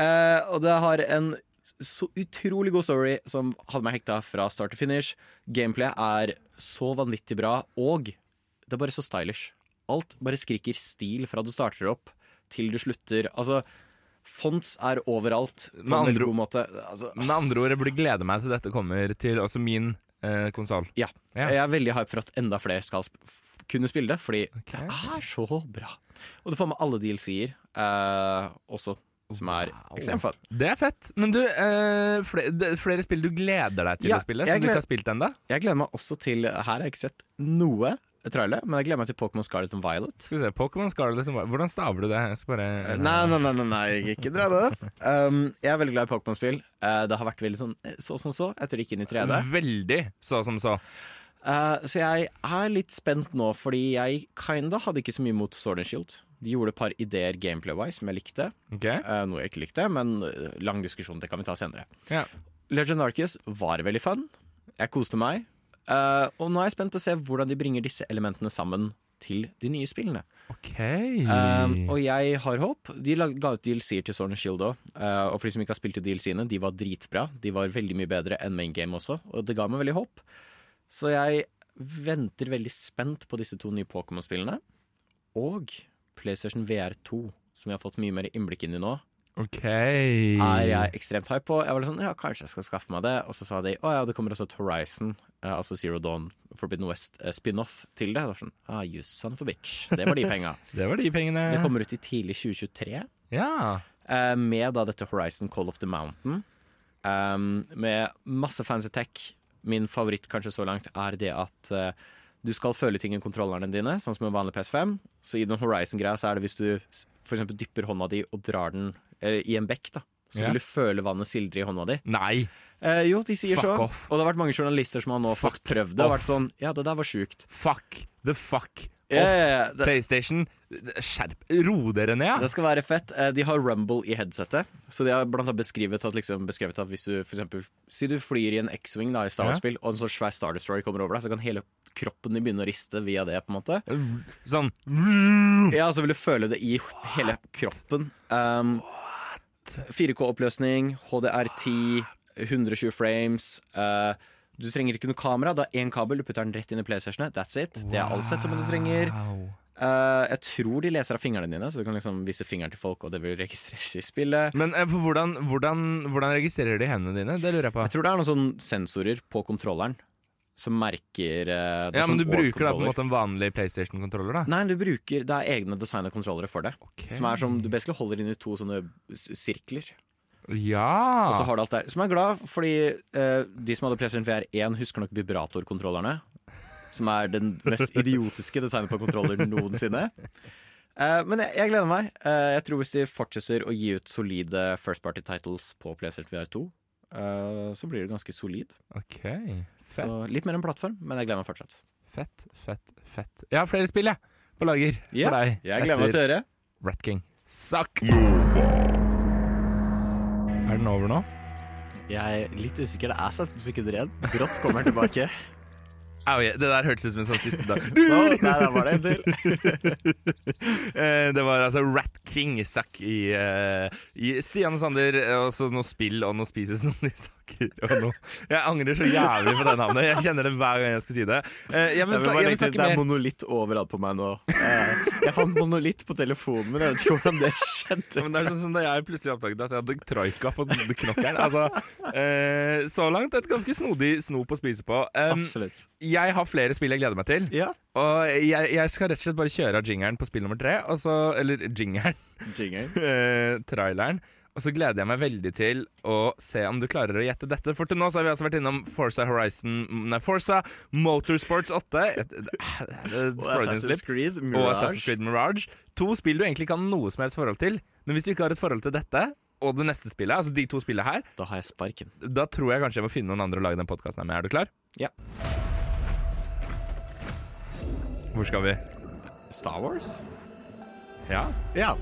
Eh, og det har en så utrolig god story som hadde meg hekta fra start til finish. Gameplay er så vanvittig bra, og det er bare så stylish. Alt bare skriker stil fra du starter opp til du slutter. Altså, fonts er overalt på Med andre-. Altså, Med andre ord, jeg burde glede meg til dette kommer til altså min eh, konsoll. ja. Ja. Jeg er veldig hype for at enda flere skal sp- kunne spille det, fordi det er så bra. Og du får med alle DLC-er eh, også, som er ekstremt fun. Det er fett. Men du, eh, flere, flere spill du gleder deg til Ja, å spille, jeg gleder, du ikke har spilt ennå? Jeg gleder meg også til Her har jeg ikke sett noe trailer, men jeg gleder meg til Pokémon Scarlet and Violet. Skal vi se, Pokémon Scarlet and Violet. Hvordan staver du det? Jeg skal bare Nei, nei, nei, nei, nei ikke dra det opp. Um, jeg er veldig glad i Pokémon-spill. Uh, det har vært veldig sånn eh, så som så etter det gikk inn i 3D. Veldig så som så. Uh, så jeg er litt spent nå, fordi jeg kinda hadde ikke så mye mot Sword and Shield. De gjorde et par ideer gameplay-wise som jeg likte. Okay. Uh, noe jeg ikke likte, men eh, lang diskusjon, det kan vi ta senere. Ja. Legend Arcus var veldig fun. Jeg koste meg. Uh, og nå er jeg spent å se hvordan de bringer disse elementene sammen til de nye spillene. Ok. Um, og jeg har håp. De ga ut DLC-er til Sword and Shield òg. og for de som ikke har spilt til DLC-ene, de var dritbra. De var veldig mye bedre enn main game også, og det ga meg veldig håp. Så jeg venter veldig spent på disse to nye Pokémon-spillene. Og PlayStation VR2, som jeg har fått mye mer innblikk inn i nå, ok. er jeg ekstremt hype på. Jeg var litt sånn, ja, kanskje jeg skal skaffe meg det. Og så sa de å ja, det kommer også et Horizon, eh, altså Zero Dawn, Forbidden West eh, spin-off til det. Det sånn, ah, you son of a bitch. Det var de penga. Det var de pengene. det kommer ut i tidlig 2023. Ja. eh, med da dette Horizon Call of the Mountain. Um, med masse fancy tech. Min favoritt kanskje så langt er det at eh, du skal føle ting i kontrollerne dine, sånn som en vanlig PS5. Så i den Horizon-greia så er det hvis du f.eks. dypper hånda di og drar den eh, i en bekk, da. Så yeah. vil du føle vannet sildre i hånda di. Nei. Eh, jo, de sier Fuck så. off. Og det har vært mange journalister som har nå fått prøvd det og vært sånn Ja, det der var sjukt. Fuck the fuck Ja, ja, ja, det- PlayStation, skjerp Ro dere ned. Det skal være fett. Eh, De har Rumble i headsetet. Så de har blant annet beskrevet at, liksom, beskrevet at hvis du for eksempel Si du flyr i en X-Wing da i Star Ja. Wars-spill, og en sånn svær Star Destroyer kommer over deg, så kan hele kroppen din begynne å riste via det, på en måte. Sånn Ja, så vil du føle det i hele kroppen. Um, 4K-oppløsning, HDR10, 120 frames. eh, du trenger ikke noe kamera. Det er én kabel, du putter den rett inn i PlayStationet. That's it. Det er all setupen du trenger. Eh, jeg tror de leser av fingrene dine, så du kan liksom vise fingeren til folk, og det vil registreres i spillet. Men uh, for hvordan, hvordan, hvordan registrerer de hendene dine? Det lurer jeg på. Jeg tror det er noen sensorer på kontrolleren som merker uh, Ja, men Du bruker da på en måte en vanlig PlayStation-kontroller? da Nei, du bruker, det er egne designa kontrollere for det. Okay. Som er som du basically holder inn i to sånne sirkler. Ja! Og så har du alt der. Som er glad, fordi eh, de som hadde PlayStation VR 1, husker nok vibratorkontrollerne. Som er den mest idiotiske designet på kontroller noensinne. Eh, men jeg, jeg gleder meg. Eh, jeg tror hvis de fortsetter å gi ut solide first party titles på PlayStation VR 2, eh, så blir det ganske solid. Ok, Så litt mer en plattform, men jeg gleder meg fortsatt. Fett, fett, fett. Jeg har flere spill, jeg. På lager yeah, for deg. jeg gleder meg til å høre. Rat King. Suck! Er den over nå? Jeg er litt usikker. Det er 17 sekunder igjen. Brått kommer den tilbake. Au, ja, det der hørtes ut som en sånn siste dag. Nei, da var det en til. Eh, det var altså Rat King Suck i, eh, i Stian og Sander. eh, Og så noe spill og noe spises noen saker. om nå. Jeg angrer så jævlig på det navnet. Jeg kjenner det hver gang jeg skal si det. Eh, jeg vil, Jeg vil snak, jeg vil legge til, det er monolitt overalt på meg nå. Eh, Jeg fant monolitt på telefonen min, jeg vet ikke hvordan det skjedde. Men det er sånn som Da jeg plutselig oppdaget at jeg hadde troika på knokkelen. Altså, eh, så langt et ganske snodig snop å spise på. Absolutt. jeg har flere spill jeg gleder meg til. Ja. Og jeg, jeg skal rett og slett bare kjøre av jingeren på spill nummer tre. Og så, eller jingeren. Jingle. eh, traileren. Og så gleder jeg meg veldig til å se om du klarer å gjette dette. For til nå så har vi altså vært innom Forza Horizon Nei, Forza Motorsports 8. Et, et, et, Og Assassin's Creed og Mirage. Assassin's Creed Mirage. To spill du egentlig ikke har noe som helst forhold til. Men hvis du ikke har et forhold til dette og det neste spillet, altså de to spillene her, Da har jeg sparken. da tror jeg kanskje jeg må finne noen andre å lage den podkasten med. Er du klar? Ja. Hvor skal vi? Star Wars? Ja? Ja.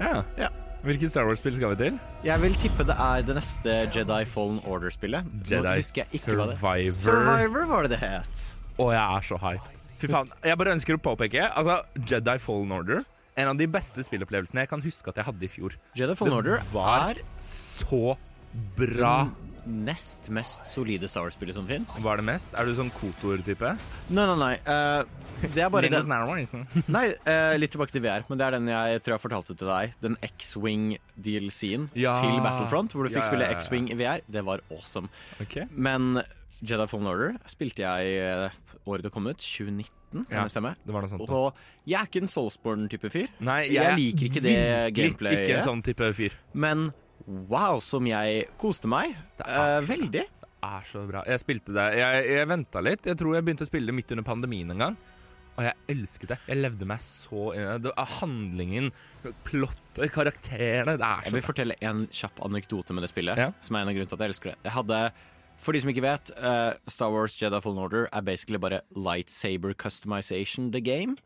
Ja. Ja. Hvilket Star Wars-spill skal vi til? Jeg vil tippe det er det neste Jedi Fallen Order-spillet. Jedi jeg ikke hva det Survivor. Survivor var det det het. Å, jeg er så hyped. Fy faen. Jeg bare ønsker å påpeke Altså, Jedi Fallen Order. En av de beste spillopplevelsene jeg kan huske at jeg hadde i fjor. Jedi Fallen Order var er så bra. den nest mest solide Star Wars-spillet som fins. er det mest? Er du sånn Kotor-type? Nei, nei, nei. Uh, det er bare den Nei, uh, litt tilbake til VR, men det er den jeg tror jeg fortalte til deg. Den X-Wing-DLC-en Ja. til Battlefront, hvor du fikk Ja, spille ja, ja. X-Wing i VR. Det var awesome. Okay. Men Jedi Fallen Order spilte jeg eh, året det kom ut, 2019, kan Ja, det var noe sånt. Og jeg er ikke en Soulsborne-type fyr. Nei, jeg liker ikke det gameplayet. Ikke en sånn type fyr. Men wow, som jeg koste meg. Eh, veldig. Det er så bra. Jeg spilte det Jeg, jeg venta litt. Jeg tror jeg begynte å spille det midt under pandemien en gang. Og jeg elsket det. Jeg levde meg så inn i det. Handlingen, plottet, karakterene Det er Jeg så vil fortelle en kjapp anekdote med det spillet, Ja. som er en av grunnene til at jeg elsker det. Jeg hadde, For de som ikke vet, uh, Star Wars Jedi Fallen Order er basically bare lightsaber customization the game.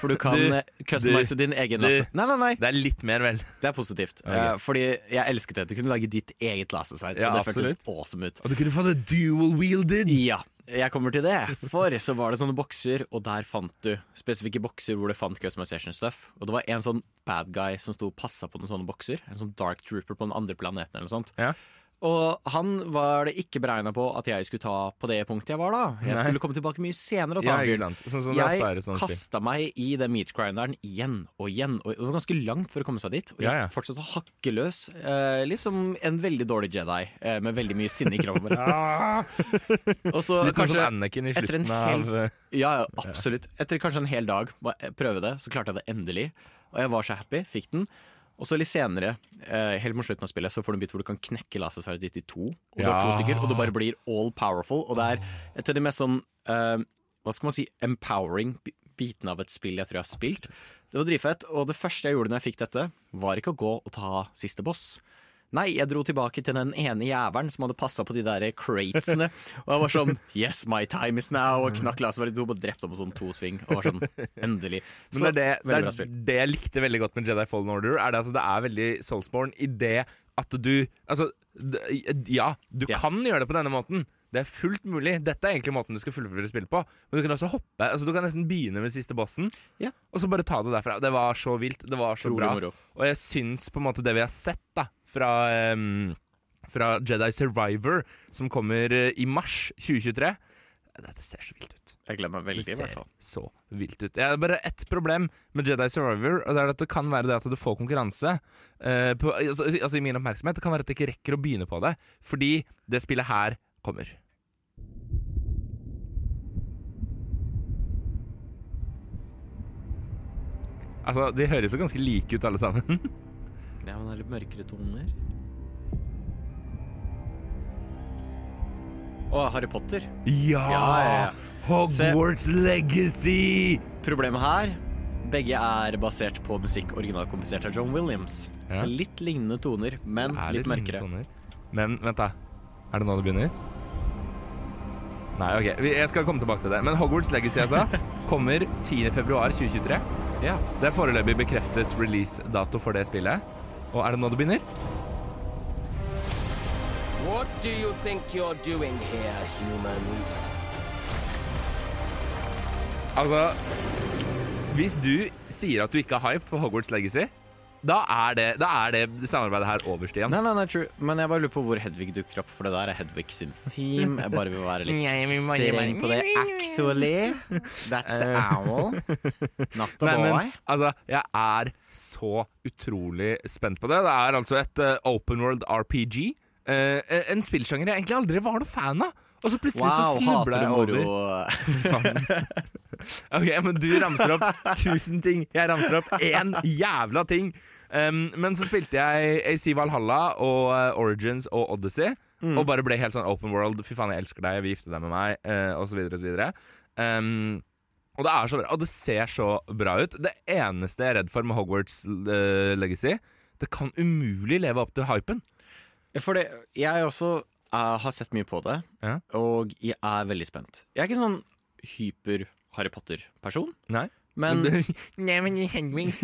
For du kan Du- eh, customize du- din egen du- lasse. Nei, nei, nei. Det er litt mer, vel. Det er positivt. Okay. Uh, fordi jeg elsket det. Du kunne lage ditt eget lasersverd. Ja, og det føltes absolutt. awesome ut. Og du kunne få det dual wielded. Ja, jeg kommer til det. For så var det sånne bokser, og der fant du spesifikke bokser hvor du fant customization stuff. Og det var en sånn bad guy som sto og passa på noen sånne bokser. En sånn dark trooper på den andre planeten eller noe sånt. Ja. Og han var det ikke beregna på at jeg skulle ta på det punktet jeg var da. Jeg Nei. skulle komme tilbake mye senere og ta Ja, en fyr. Sånn Jeg sånn kasta meg i den meat grinderen igjen og igjen. Og det var ganske langt for å komme seg dit. Og jeg Ja, ja. fortsatte å hakke løs. Eh, liksom en veldig dårlig Jedi eh, med veldig mye sinne i kroppen. Og så Litt kanskje sånn Anakin i slutten hel- av Ja, ja, absolutt. Etter kanskje en hel dag prøve det, så klarte jeg det endelig. Og jeg var så happy. Fikk den. Og så litt senere, eh, helt mot slutten av spillet, så får du en bit hvor du kan knekke lasersverdet ditt i to. Og du har to stykker, og du bare blir all powerful. Og det er et av de mest sånn eh, Hva skal man si empowering Biten bitene av et spill jeg tror jeg har spilt. Det var dritfett. Og det første jeg gjorde når jeg fikk dette, var ikke å gå og ta siste boss. Nei, jeg dro tilbake til den ene jævelen som hadde passa på de der cratesene. Og jeg var sånn Yes, my time is now! Og knakk lasersverdet og drept ham på sånn to sving. Og var sånn Endelig. Men det er det, det, er det jeg likte veldig godt med Jedi Fallen Order, er det at det er veldig Soulsborne i det at du Altså, ja, du Ja. kan gjøre det på denne måten. Det er fullt mulig. Dette er egentlig måten du skal fullføre spillet på. Men du kan også hoppe. Altså, du kan nesten begynne med siste bossen, Ja. og så bare ta det derfra. Det var så vilt. Det var så Trolig bra. moro. Og jeg syns på en måte det vi har sett da fra, um, fra Jedi Survivor, som kommer eh, i mars 2023 Dette ser så vilt ut. Jeg gleder meg veldig, i hvert fall. Det ser så vilt ut. Jeg har bare ett problem med Jedi Survivor, og det er at det kan være det at du får konkurranse. Uh, på, altså, altså i min oppmerksomhet. Det kan være at jeg ikke rekker å begynne på det, fordi det spillet her kommer. Altså, De høres jo ganske like ut alle sammen. Ja, men det er litt mørkere toner. Å, Harry Potter. ja! Ja. Hogwarts Legacy! Problemet her begge er basert på musikk originalkompisert av John Williams. Ja. Så litt lignende toner, men er litt mørkere. toner. Men vent, da. Er det nå det begynner? Nei, OK. Jeg skal komme tilbake til det. Men Hogwarts Legacy altså kommer 10.2.2023. Ja. Det er foreløpig bekreftet release-dato for det spillet. Og er det nå det begynner? What do you think you're doing here, humans? Altså Hvis du sier at du ikke er hype for Hogwarts Legacy, da er det, da er det samarbeidet her overst igjen. Nei, nei, nei, true. Men jeg bare lurer på hvor Hedvig dukker opp, for det der er Hedvig sin theme. Jeg bare vil være litt streng på det. Actually, that's the owl. Not the Nei, boy. men altså, jeg er så utrolig spent på det. Det er altså et uh, open world RPG. Uh, en spillsjanger jeg egentlig aldri var noe fan av. Og så plutselig Wow, så snubla jeg over. Ok, men du ramser opp tusen ting. Jeg ramser opp én jævla ting. Um, men så spilte jeg AC Valhalla og uh, Origins og Odyssey. Mm. Og bare ble helt sånn open world. Fy faen, jeg elsker deg, jeg vil gifte deg med meg, uh, osv. osv. Um, og det er så bra, og det ser så bra ut. Det eneste jeg er redd for med Hogwarts uh, Legacy, det kan umulig leve opp til hypen. For det, jeg også eh, har sett mye på det, Ja. og jeg er veldig spent. Jeg er ikke sånn hyper-Harry Potter-person, Nei. men Nei, men Henrik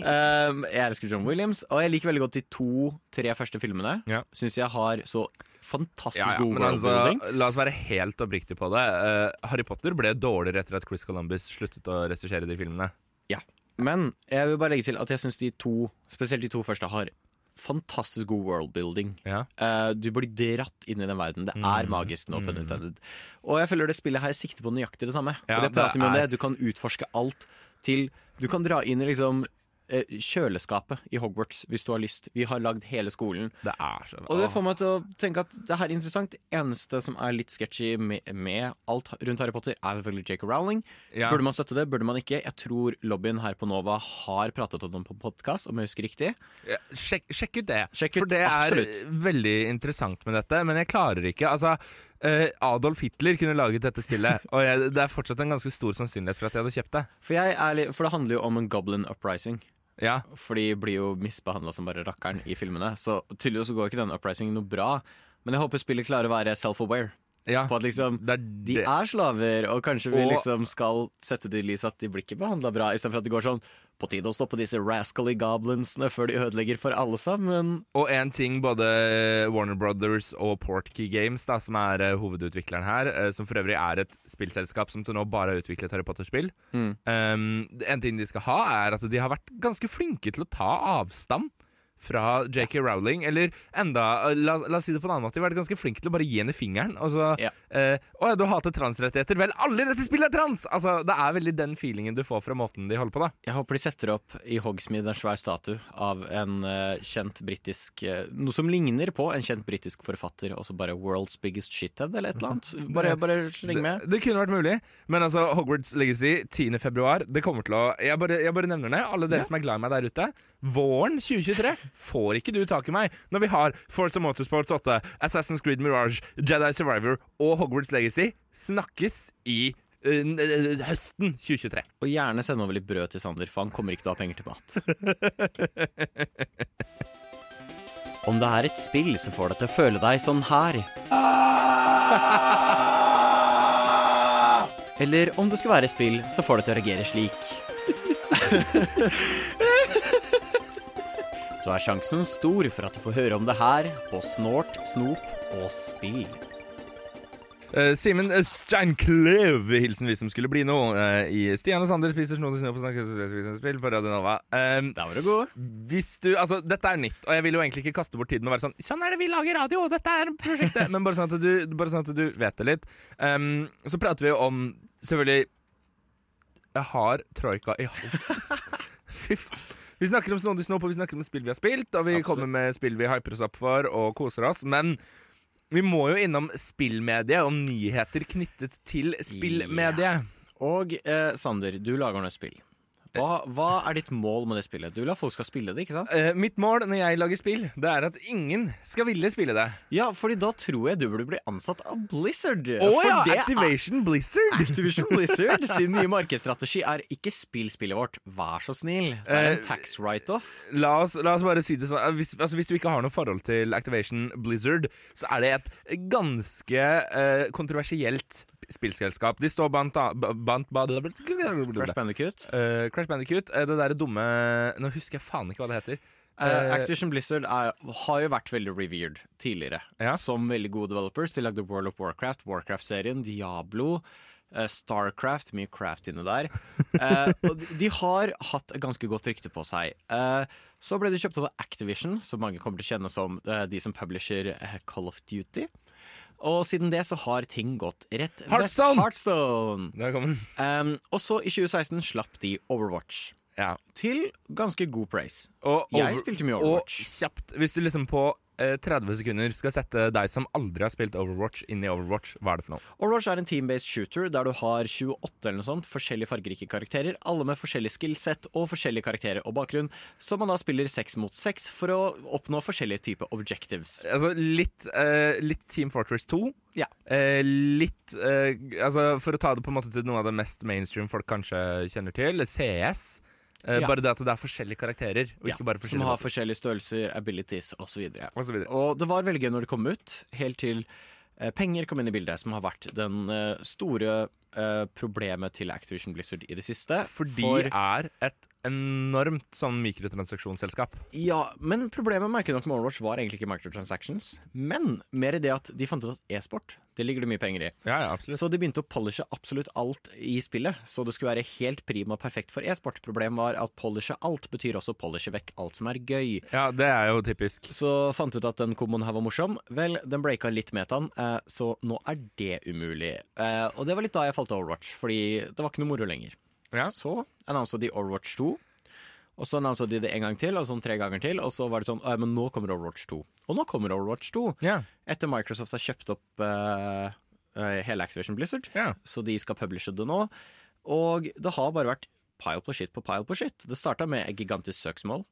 Um, jeg elsker John Williams, og jeg liker veldig godt de to-tre første filmene. Ja. Syns jeg har så fantastisk Ja, ja, god altså, la oss være helt oppriktige på det. Uh, Harry Potter ble dårligere etter at Chris Columbus sluttet å regissere de filmene. Ja. Men jeg vil bare legge til at jeg syns de to, spesielt de to første, har fantastisk god worldbuilding. Ja. Uh, du blir dratt inn i den verden. Det er Mm. magisk nå, Mm. Og jeg føler det spillet her sikter på nøyaktig det samme. Ja, og det det. Du kan utforske alt til Du kan dra inn i liksom kjøleskapet i Hogwarts hvis du har lyst. Vi har lagd hele skolen. Det er så Og det får meg til å tenke at det her er interessant. Det eneste som er litt sketchy med, med alt rundt Harry Potter, er selvfølgelig Jake Rowling. Ja. Burde man støtte det? Burde man ikke? Jeg tror lobbyen her på Nova har pratet om det på podkast, om jeg husker riktig. Ja, sjekk, sjekk ut det. Sjekk ut, For det er absolutt. veldig interessant med dette, men jeg klarer ikke Altså, eh, Adolf Hitler kunne laget dette spillet, og jeg, det er fortsatt en ganske stor sannsynlighet for at jeg hadde kjøpt det. For, jeg er for det handler jo om en goblin uprising. Ja, For de blir jo misbehandla som bare rakkeren i filmene. Så tydeligvis går ikke den uprisingen noe bra. Men jeg håper spillet klarer å være self-aware. ja. På at liksom Det er De er slaver, og kanskje vi Og- liksom skal sette det i lys at de blir ikke behandla bra, istedenfor at det går sånn På tide å stoppe disse rascally goblinsene før de ødelegger for alle sammen. Og en ting både Warner Brothers og Portkey Games, da, som er eh, hovedutvikleren her, eh, som for øvrig er et spillselskap som til nå bare har utviklet Harry Potter-spill Mm. um, En ting de skal ha, er at de har vært ganske flinke til å ta avstand fra JK Rowling. Eller enda, eh, la, la oss si det på en annen måte, de har vært ganske flinke til å bare gi henne fingeren. Og så Ja. eh, Å ja, du hater transrettigheter. Vel, alle i dette spillet er trans! Altså, Det er veldig den feelingen du får fra måten de holder på, da. Jeg håper de setter opp i Hogsmeade en svær statue av en uh, kjent britisk uh, Noe som ligner på en kjent britisk forfatter, og så bare 'World's Biggest Shithead' eller et eller annet. Bare, bare sleng med. Det, det kunne vært mulig, men altså Hogwarts Legacy 10. februar Det kommer til å Jeg bare, jeg bare nevner det. Alle dere som er glad i meg der ute. Våren 2023 får ikke du tak i meg når vi har Forza Motorsports 8, Assassin's Creed Mirage, Jedi Survivor og Hogwarts Legacy. Snakkes i Uh, høsten 2023. Og gjerne send over litt brød til Sander, for han kommer ikke til å ha penger til mat. Om det er et spill som får deg til å føle deg sånn her Eller om det skulle være et spill som får deg til å reagere slik. Så er sjansen stor for at du får høre om det her på Snort, Snop og Spill. Uh, Simen Steinklev, hilsen vi som skulle bli noe. uh, I Stian og Sander spiser snå til snø på spill på Radio Nova. Um, Der var du god. hvis du, altså Dette er nytt, og jeg vil jo egentlig ikke kaste bort tiden og være sånn Sånn er det vi lager radio, dette er prosjektet. Men bare sånn at du, bare sånn at du vet det litt. Um, så prater vi jo om Selvfølgelig Jeg har troika i halsen. Fy faen. Vi snakker om Snoddy Snop, og vi snakker om spill vi har spilt, og vi Absolutt. kommer med spill vi hyper oss opp for og koser oss. Men vi må jo innom spillmediet og nyheter knyttet til spillmediet. Og eh, Sander, du lager nå spill. Hva, hva er ditt mål med det spillet? Du vil at folk skal spille det, ikke sant? Uh, mitt mål når jeg lager spill, det er at ingen skal ville spille det. Ja, fordi da tror jeg du burde bli ansatt av Blizzard. Å oh, ja! Activation Blizzard! Activation Blizzard sin nye markedsstrategi er ikke spill spillet vårt, vær så snill. Det er Eh, en tax write-off. La la oss bare si det sånn eh, hvis, altså, hvis du ikke har noe forhold til Activation Blizzard, så er det et ganske uh, kontroversielt spillselskap. De står bant, bant, bant Crash Bandicoot. Eh, Crash Bandicoot. eh, det derre dumme Nå husker jeg faen ikke hva det heter. Eh, Activision Blizzard er, har jo vært veldig revered tidligere. Ja. Som veldig gode developers. De lagde World of Warcraft, Warcraft-serien, Diablo, uh, Starcraft, mye craft inne der. Uh, og de- har hatt ganske godt rykte på seg. Så ble de kjøpt opp av Activision, som mange kommer til å kjenne som de som publisher Call of Duty. Og siden det så har ting gått rett vest-. Der kom den. Um, og så i 2016 slapp de Overwatch. Ja. Til ganske god praise. Og Jeg spilte mye Overwatch. Og kjapt, hvis du liksom på 30 sekunder skal sette deg som aldri har spilt Overwatch, inn i Overwatch, hva er det for noe? Overwatch er en team-based shooter der du har 28 eller noe sånt, forskjellige fargerike karakterer, alle med forskjellig skillset og forskjellige karakterer og bakgrunn, så man da spiller seks mot seks for å oppnå forskjellige typer objectives. Altså litt, uh, litt Team Fortress 2. Ja. Eh, litt eh, Altså For å ta det på en måte til noe av det mest mainstream folk kanskje kjenner til, CS. Eh, Ja. Bare det at det er forskjellige karakterer, og Ja, ikke bare som har våpen. forskjellige størrelser, abilities osv. Og så videre. Og det var veldig gøy når det kom ut, helt til eh, penger kom inn i bildet, som har vært den eh, store eh, problemet til Activision Blizzard i det siste. For de For- er et enormt sånn mikrotransaksjonsselskap. Ja, men problemet merket nok med Overwatch var egentlig ikke microtransactions, men mer i det at de fant ut at e-sport, det ligger det mye penger i. Ja, ja. Så de begynte å polishe absolutt alt i spillet, så det skulle være helt prima perfekt for e-sport. Problemet var at polishe alt betyr også polishe vekk alt som er gøy. Ja, det er jo typisk. Så fant ut at den komboen her var morsom. Vel, den breaka litt metaen, eh, så nå er det umulig. Eh, og det var litt da jeg falt av Overwatch, fordi det var ikke noe moro lenger. Ja. Så annonsa de Overwatch 2. Og så annonsa de det en gang til, og sånn tre ganger til, og så var det sånn «Å, Men nå kommer Overwatch 2. Og nå kommer Overwatch 2. Ja. Etter Microsoft har kjøpt opp eh, hele Activision Blizzard, Ja. så de skal publishe det nå. Og det har bare vært pile på shit på pile på shit. Det starta med et gigantisk søksmål.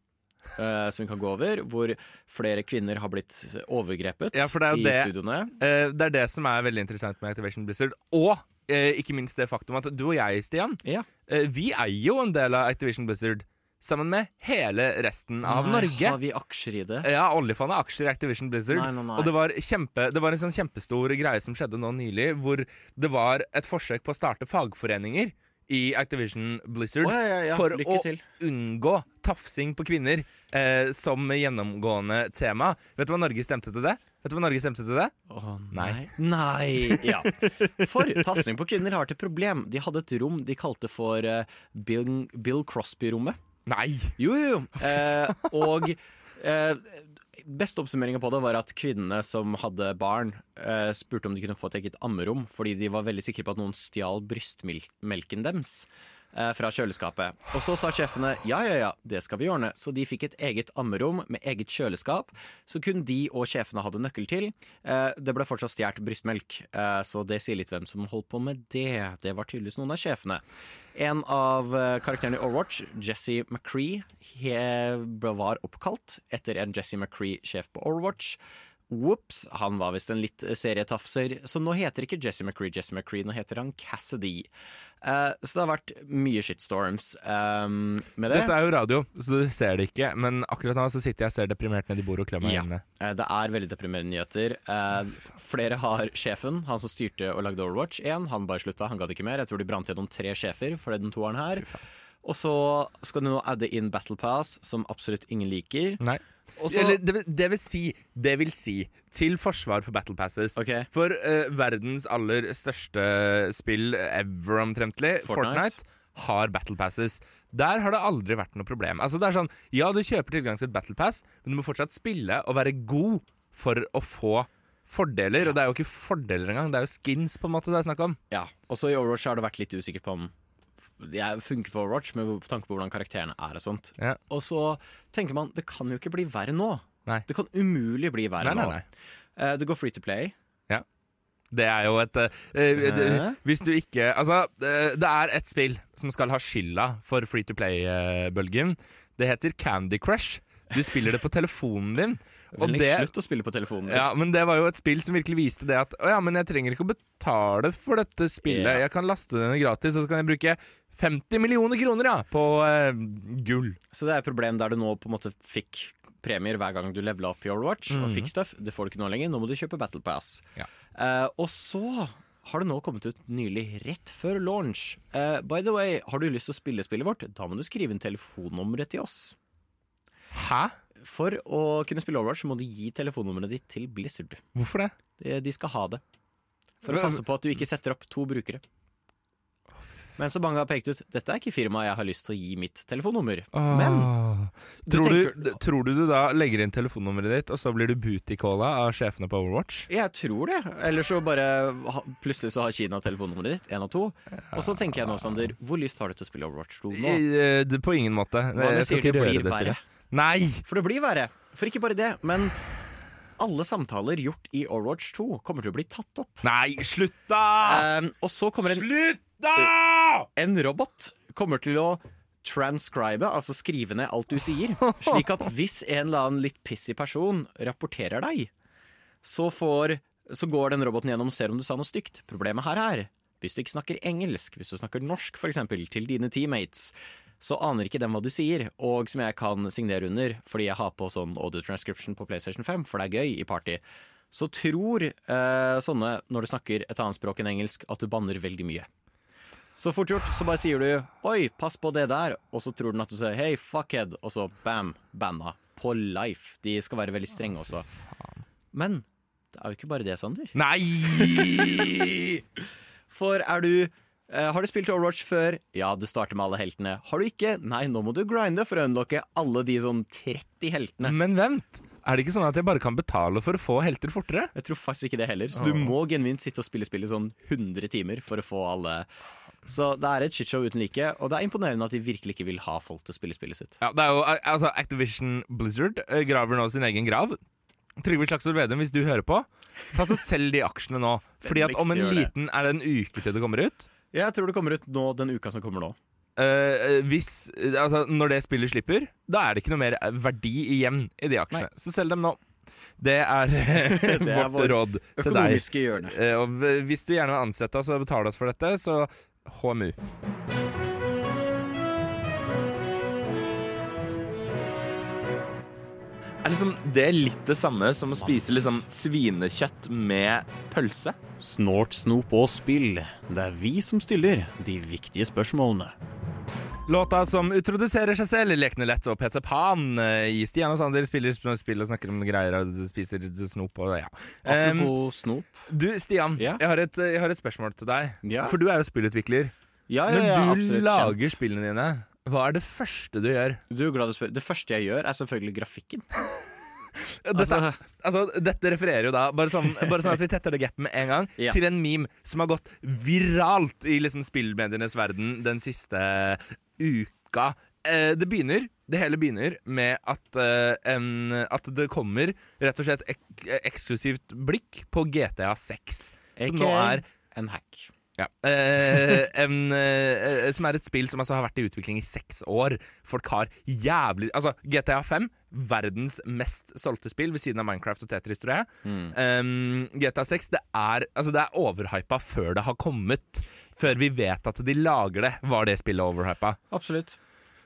Uh, som vi kan gå over, hvor flere kvinner har blitt overgrepet Ja, det i det- studioene. Uh, det er det som er veldig interessant med Activation Blizzard. Og ikke minst det faktum at du og jeg, Stian, Ja. eh, vi eier jo en del av Activision Blizzard. Sammen med hele resten av Nei, Norge. Har vi aksjer i det? Ja, oljefondet har aksjer i Activision Blizzard. Nei, nei. Og det var, kjempe, det var en sånn kjempestor greie som skjedde nå nylig, hvor det var et forsøk på å starte fagforeninger i Activision Blizzard oh, ja, ja, for å til. unngå tafsing på kvinner eh, som gjennomgående tema. Vet du hva Norge stemte til det? Vet du hva Norge stemte til det? Oh, Nei. Nei. Ja. For tafsing på kvinner har til problem. De hadde et rom de kalte for uh, Bill, Bill Crosby-rommet. Nei! Jo, jo, jo. Eh, og eh, beste oppsummeringa på det var at kvinnene som hadde barn, eh, spurte om de kunne få et eget ammerom, fordi de var veldig sikre på at noen stjal brystmelken deres. Eh, Fra kjøleskapet. Og så sa sjefene ja, ja, ja, det skal vi ordne. Så de fikk et eget ammerom med eget kjøleskap, så kun de og sjefene hadde nøkkel til. Eh, Det ble fortsatt stjålet brystmelk, eh, så det sier litt hvem som holdt på med det. Det var tydeligvis noen av sjefene. En av karakterene i Overwatch, Jesse McCree, var oppkalt etter en Jesse McCree-sjef på Overwatch. Whoops, han var visst en litt serietafser, så nå heter ikke Jesse McCree Jesse McCree, nå heter han Cassidy. Uh, så det har vært mye shitstorms um, med det. Dette er jo radio, så du ser det ikke. Men akkurat nå så sitter jeg og ser deprimert ned i bordet og klemmer Ja. Eh, Det er veldig deprimerende nyheter. Uh, flere har sjefen, han som styrte og lagde Overwatch 1. Han bare slutta, han gadd ikke mer. Jeg tror de brant gjennom tre sjefer for den toeren her. Og så skal du nå adde inn Battle Pass, som absolutt ingen liker. Nei. Også, Eller det, vil- det vil si Det vil si til forsvar for Battle Passes. Okay. For uh, verdens aller største spill ever, omtrentlig, Fortnite. Fortnite. har Battle Passes. Der har det aldri vært noe problem. Altså det er sånn, Ja, du kjøper tilgang til et Battle Pass, men du må fortsatt spille og være god for å få fordeler. Og det er jo ikke fordeler engang, det er jo skins på en måte det er snakk om. Ja, og så i Overwatch har det vært litt usikkert på om jeg funker for Overwatch med tanke på hvordan karakterene er og sånt. Ja. Og så tenker man det kan jo ikke bli verre nå. Nei. Det kan umulig bli verre Nei, nei, nå. Eh, det går free to play. Ja. Det er jo et uh, det- Hvis du ikke Altså, det er et spill som skal ha skylda for free to play-bølgen. Det heter Candy Crush. Du spiller det på telefonen din. Og det, slutt å spille på telefonen. ja, men det var jo et spill som virkelig viste det at Å ja, men jeg trenger ikke å betale for dette spillet. Yeah. Jeg kan laste det gratis, og så kan jeg bruke 50 millioner kroner ja, på eh, gull. Så det er et problem der du nå på en måte fikk premier hver gang du levela opp i Overwatch og Mhm. fikk stuff. Det får du ikke nå lenger. Nå må du kjøpe Battle Pass. Ja. Eh, og så har det nå kommet ut nylig, rett før launch. Eh, by the way, har du lyst til å spille spillet vårt, da må du skrive inn telefonnummeret til oss. Hæ? For å kunne spille Overwatch må du gi telefonnummeret ditt til Blizzard. Hvorfor det? De, de skal ha det. For å passe på at du ikke setter opp to brukere. Men så mange har pekt ut dette er ikke firmaet jeg har lyst til å gi mitt telefonnummer. Men du tror, tenker- du, tror du du da legger inn telefonnummeret ditt, og så blir du booty-calla av sjefene på Overwatch? Jeg tror det. Eller så bare Plutselig så har Kina telefonnummeret ditt. Én av to. Og så tenker jeg nå, Sander, hvor lyst har du til å spille Overwatch 2 nå? I, det- På ingen måte. Hva om jeg sier det blir verre? Nei! For det blir verre. For ikke bare det, men alle samtaler gjort i Overwatch 2 kommer til å bli tatt opp. Nei, slutt da! Um, og så kommer en Slutt! En robot kommer til å transcribe, altså skrive ned alt du sier. Slik at hvis en eller annen litt pissig person rapporterer deg, så, får, så går den roboten gjennom og ser om du sa noe stygt. Problemet her er, hvis du ikke snakker engelsk, hvis du snakker norsk eksempel, til dine teammates, så aner ikke dem hva du sier, og som jeg kan signere under, fordi jeg har på sånn audio transcription på PlayStation 5, for det er gøy i party, så tror eh, sånne, når du snakker et annet språk enn engelsk, at du banner veldig mye. Så fort gjort, så bare sier du 'oi, pass på det der', og så tror den at du sier 'hei, fuckhead', og så bam, banna. På life. De skal være veldig strenge også. Men det er jo ikke bare det, Sander. Nei! For er du uh, Har du spilt Overwatch før? Ja, du starter med alle heltene. Har du ikke? Nei, nå må du grinde for å unlocke alle de sånn 30 heltene. Men vent. Er det ikke sånn at jeg bare kan betale for å få helter fortere? Jeg tror faktisk ikke det heller. Så du må genuint sitte og spille spillet sånn 100 timer for å få alle Så det er et shitshow uten like, og det er imponerende at de virkelig ikke vil ha folk til å spille spillet sitt. Ja, det er jo, altså Activision Blizzard eh, graver nå sin egen grav. Trygve Slagsvold Vedum, hvis du hører på, ta så selg de aksjene nå. Fordi at om en liten Er det en uke til det kommer ut? Ja, Jeg tror det kommer ut nå den uka som kommer nå. Eh, eh, hvis, eh, altså, når det spillet slipper, da er det ikke noe mer verdi igjen i de aksjene. Nei. Så selg dem nå. Det er Det er vårt råd til deg. hjørne. Eh, og hvis du gjerne vil ansette oss og betale oss for dette, så HMU. Er liksom det litt det samme som å spise liksom svinekjøtt med pølse? Snort, snop og spill. Det er vi som stiller de viktige spørsmålene. Låta som utroduserer seg selv, Lekne lett og PC Pan eh, i Stian og Sander spiller spill og snakker om greier og spiser snop og ja. Um, Apropos snop. du, Stian, Ja? jeg, har et, jeg har et spørsmål til deg. Ja. For du er jo spillutvikler. Ja, ja, ja, Når du lager kjent. spillene dine, hva er det første du gjør? Du er glad du spør. Det første jeg gjør, er selvfølgelig grafikken. Dette, Altså- altså, dette refererer jo da, bare sånn, bare sånn at vi tetter det gapet med en gang, Ja. til en meme som har gått viralt i liksom spillmedienes verden den siste uka. Eh, det begynner, det hele begynner med at, eh, en, at det kommer rett og slett ek eksklusivt blikk på GTA 6. Som nå er en hack. ja. Eh, en, eh, som er et spill som altså har vært i utvikling i seks år. Folk har jævlig Altså, GTA 5, verdens mest solgte spill ved siden av Minecraft og Tetris, tror jeg. Um, GTA 6, det er, altså, det er overhypa før det har kommet. Før vi vet at de lager det, var det spillet overhypa. Absolutt.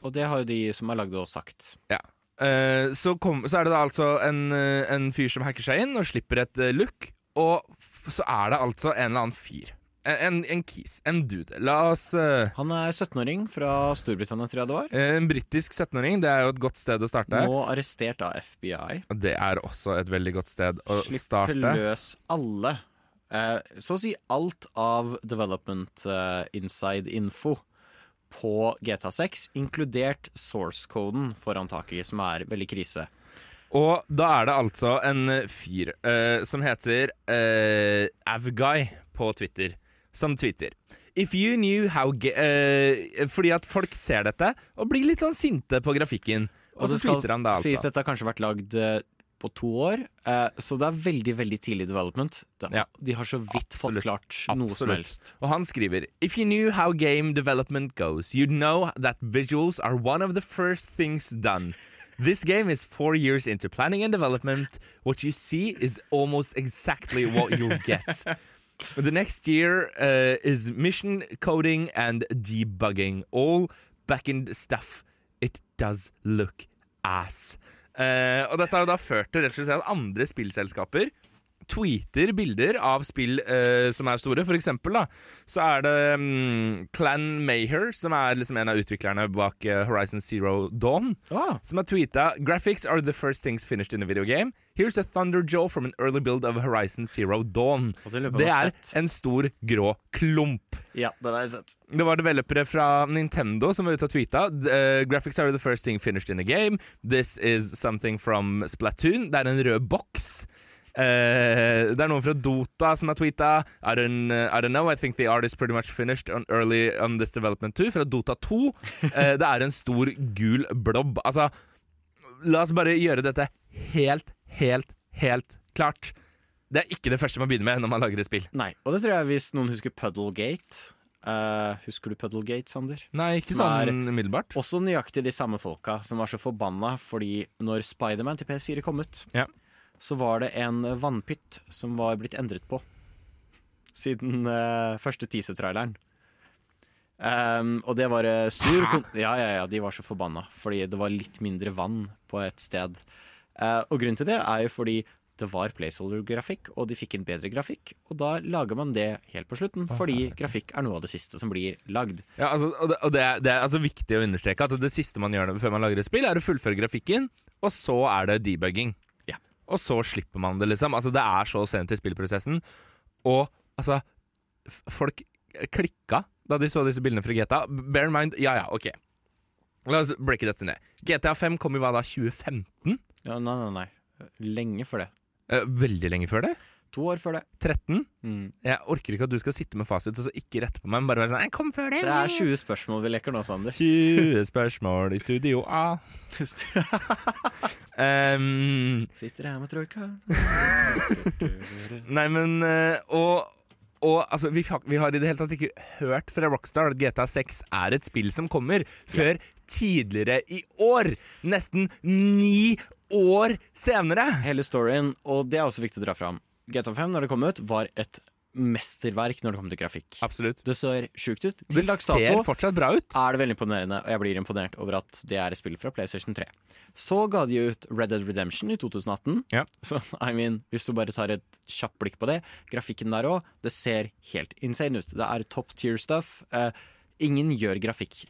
Og det har jo de som har lagd det, også sagt. Ja. Eh, så, kom, så er det da altså en, eh, en fyr som hacker seg inn og slipper et eh, look, og så er det altså en eller annen fyr. En, en, en kis. En dude. La oss uh, Han er 17-åring fra Storbritannia, tror jeg det var. En britisk 17-åring, det er jo et godt sted å starte. Nå arrestert av FBI. Det er også et veldig godt sted å Slipper starte. løs alle. Eh, så å si alt av development eh, inside info på GTA6, inkludert source-koden foran taket, som er veldig krise. Og da er det altså en fyr uh, som heter uh, Avguy på Twitter, som tweeter. If you knew how eh, Fordi at folk ser dette og blir litt sånn sinte på grafikken. Og, så det skal tweeter han det, sies altså. dette har kanskje vært lagd på to år, eh, så det er veldig veldig tidlig development. De har så vidt fått klart noe som helst. Og han skriver If you knew how game development goes, you'd know that visuals are one of the first things done. This game is four years into planning and development. What you see is almost exactly what you'll get. The next year uh, is mission coding and debugging. All back-end stuff. It does look ass. Eh, og dette har jo da ført til rett og slett at andre spillselskaper tweeter bilder av spill uh, som er store. For eksempel da, så er det um, Clan Maher, som er liksom en av utviklerne bak uh, Horizon Zero Dawn, Ah. som har tweeta Graphics are the first things finished in a video game. Here's a thunder jaw from an early build of Horizon Zero Dawn. Det er en stor, grå klump. Ja, den har jeg sett. Det var developere fra Nintendo som var ute og tweeta. Uh, graphics are the first thing finished in a game. This is something from Splatoon. Det er en rød boks. Eh, det er noen fra Dota som har tweeta. I don't, uh, I don't know, I think the art is pretty much finished on early on this development too. Fra Dota 2. Uh, det er en stor gul blobb. Altså, la oss bare gjøre dette helt, helt, helt klart. Det er ikke det første man begynner med når man lager et spill. Nei, og det tror jeg hvis noen husker Puddlegate. Uh, husker du Puddlegate, Sander? Nei, ikke sånn umiddelbart. Også nøyaktig de samme folka som var så forbanna fordi når Spiderman til PS4 kom ut, Ja. Så var det en vannpytt som var blitt endret på siden uh, første teaser-traileren. Um, og det var eh, stor Ja, ja, ja, de var så forbanna fordi det var litt mindre vann på et sted. Uh, og grunnen til det er jo fordi det var placeholder-grafikk, og de fikk en bedre grafikk. Og da lager man det helt på slutten, fordi grafikk er noe av det siste som blir lagd. Ja, altså, og det, og det, er, det er altså viktig å understreke at det siste man gjør før man lager et spill, er å fullføre grafikken, og så er det debugging. Og så slipper man det, liksom. Altså, det er så sent i spillprosessen. Og altså Folk klikka da de så disse bildene fra GTA. Bear in mind, ja ja, ok. La oss breake dette ned. GTA 5 kom i hva da, 2015? Ja, nei, nei, nei. Lenge før det. Eh, veldig lenge før det? To år før det. 13? Mm. Jeg orker ikke at du skal sitte med fasit og så ikke rette på meg, men bare være sånn «Jeg Kom før det! Det er 20 spørsmål vi leker nå, Sander. 20 spørsmål i studio A. Um, Sitter her med troika. nei, men eh, Og, og altså, vi, har, vi har i det hele tatt ikke hørt fra Rockstar at GTA 6 er et spill som kommer, før tidligere i år. Nesten ni år senere. Hele storyen, og det er også viktig å dra fram. GTA 5, når det kom ut, var et mesterverk når det kom til grafikk. Absolutt. Det ser sjukt ut. Til dags ser dato fortsatt bra ut. er det veldig imponerende, og jeg blir imponert over at det er et spill fra PlayStation 3. Så ga de ut Red Dead Redemption i 2018. Ja. Så I mean, hvis du bare tar et kjapt blikk på det, grafikken der òg, det ser helt insane ut. Det er top tier stuff. Eh, ingen gjør grafikk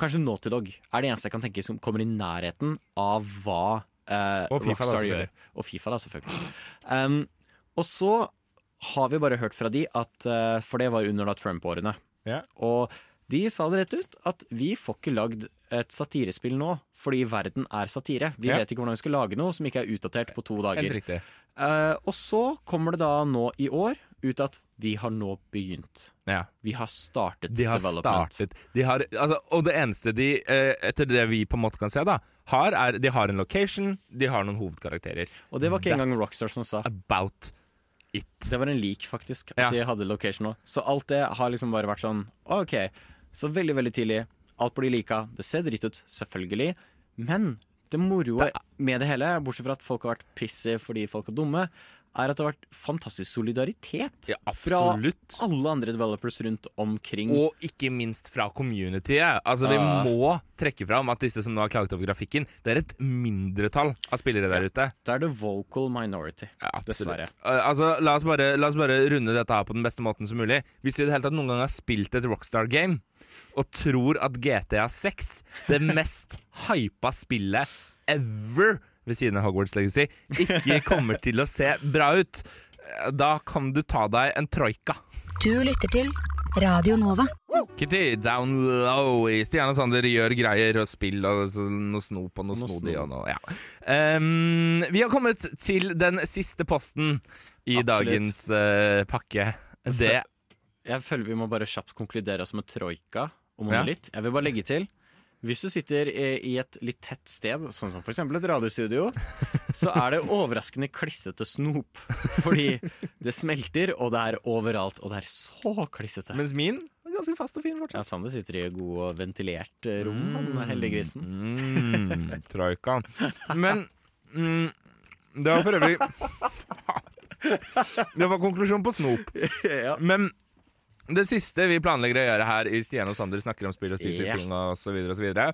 Kanskje Naughty Dog er det eneste jeg kan tenke som kommer i nærheten av hva eh, Og FIFA da, Rockstar selvfølgelig. gjør. Og FIFA, da, selvfølgelig. Um, og så har vi bare hørt fra de at eh, For det var under da Trump-årene. Ja. Og de sa det rett ut, at vi får ikke lagd et satirespill nå, fordi verden er satire. Vi Ja. vet ikke hvordan vi skal lage noe som ikke er utdatert på to Helt dager. riktig. Uh, og så kommer det da nå i år ut at vi har nå begynt. Ja. Vi har startet De har development. startet de har, altså, Og det eneste de, eh, etter det vi på en måte kan se, da har, er De har en location, de har noen hovedkarakterer. Og det var ikke engang Rockstar som sa. About it. Det var en leak, faktisk, at Ja. de hadde location nå. Så alt det har liksom bare vært sånn OK. Så veldig, veldig tidlig. Alt blir lika. Det ser dritt ut, selvfølgelig. Men det moroe med det hele, bortsett fra at folk har vært pissy fordi folk er dumme, er at det har vært fantastisk solidaritet Ja, fra alle andre developers rundt omkring. Og ikke minst fra communityet. Altså, vi Ah. må trekke fram at disse som nå har klaget over grafikken, det er et mindretall av spillere der ute. Det er the vocal minority, Ja, dessverre. Uh, altså, la oss, bare, la oss bare runde dette her på den beste måten som mulig. Hvis du i det hele tatt noen gang har spilt et Rockstar-game og tror at GTA 6, det mest hypa spillet ever ved siden av Hogwarts Legacy, ikke kommer til å se bra ut, da kan du ta deg en troika. Du lytter til Radio Nova. Kitty, down low i Stian og Sander gjør greier og spill og noe snop og noe, Noe snodig og noe ja. Um, Vi har kommet til den siste posten i Absolutt. dagens uh, pakke. Det Jeg føler vi må bare kjapt konkludere oss med troika om Ja. monolitt. Jeg vil bare legge til hvis du sitter i i et litt tett sted, sånn som f.eks. et radiostudio, så er det overraskende klissete snop. Fordi det smelter, og det er overalt, og det er så klissete. Mens min er ganske fast og fin Ja, fortsatt. Sander sitter i et god og ventilert rom, rom, han heldiggrisen. Mm, troika. Men mm, det var for øvrig Det var konklusjonen på snop. Men det siste vi planlegger å gjøre her i Stian og Sander snakker om spill og spiser yeah. ting videre.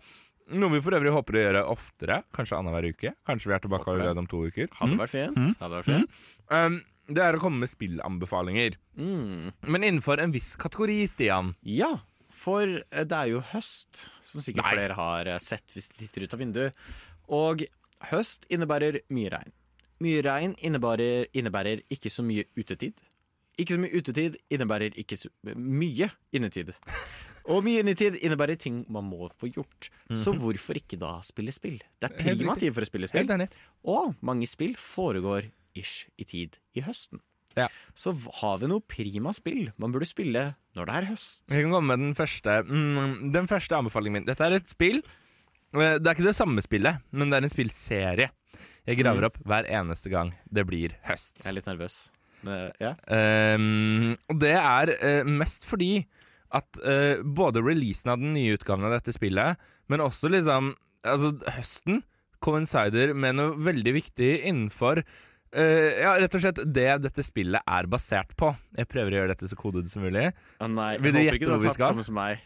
Noe vi for øvrig håper å gjøre oftere, kanskje annenhver uke. Kanskje vi er tilbake allerede om to uker. Hadde Mm. vært fint. Hadde vært fint. Um, det er å komme med spillanbefalinger. Mm. Men innenfor en viss kategori, Stian. Ja, for eh, det er jo høst, som sikkert Nei. flere har eh, sett hvis de titter ut av vinduet. Og høst innebærer mye regn. Mye regn innebærer, innebærer ikke så mye utetid. Ikke så mye utetid innebærer ikke så mye innetid. Og mye innetid innebærer ting man må få gjort. Så hvorfor ikke da spille spill? Det er Mhm. Prima tid for å spille spill. Og mange spill foregår ish i tid i høsten. Ja. Så har vi noe prima spill man burde spille når det er høst. Jeg kan komme med den første, mm, den første anbefalingen min. Dette er et spill. Eh, Det er ikke det samme spillet, men det er en spillserie. Jeg graver opp hver eneste gang det blir høst. Jeg er litt nervøs. Men, ja. Um, og det er uh, mest fordi at uh, både releasen av den nye utgaven av dette spillet, men også liksom Altså, høsten coincider med noe veldig viktig innenfor Uh, ja, rett og slett det dette spillet er basert på. Jeg prøver å gjøre dette så kodet som mulig. Å nei, Vil jeg du håper gjette ikke du hvor har vi tatt skal? samme som meg.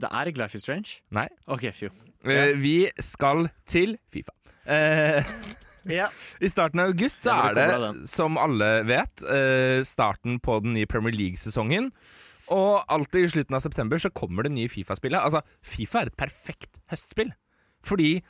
Det er ikke Life is Strange? Nei. OK, fjo. yeah. vi skal til Fifa. Eh, Ja. I starten av august så er det, som alle vet, eh, starten på den nye Premier League-sesongen. Og alltid i slutten av september så kommer det nye Fifa-spillet. Altså, Fifa er et perfekt høstspill. Fordi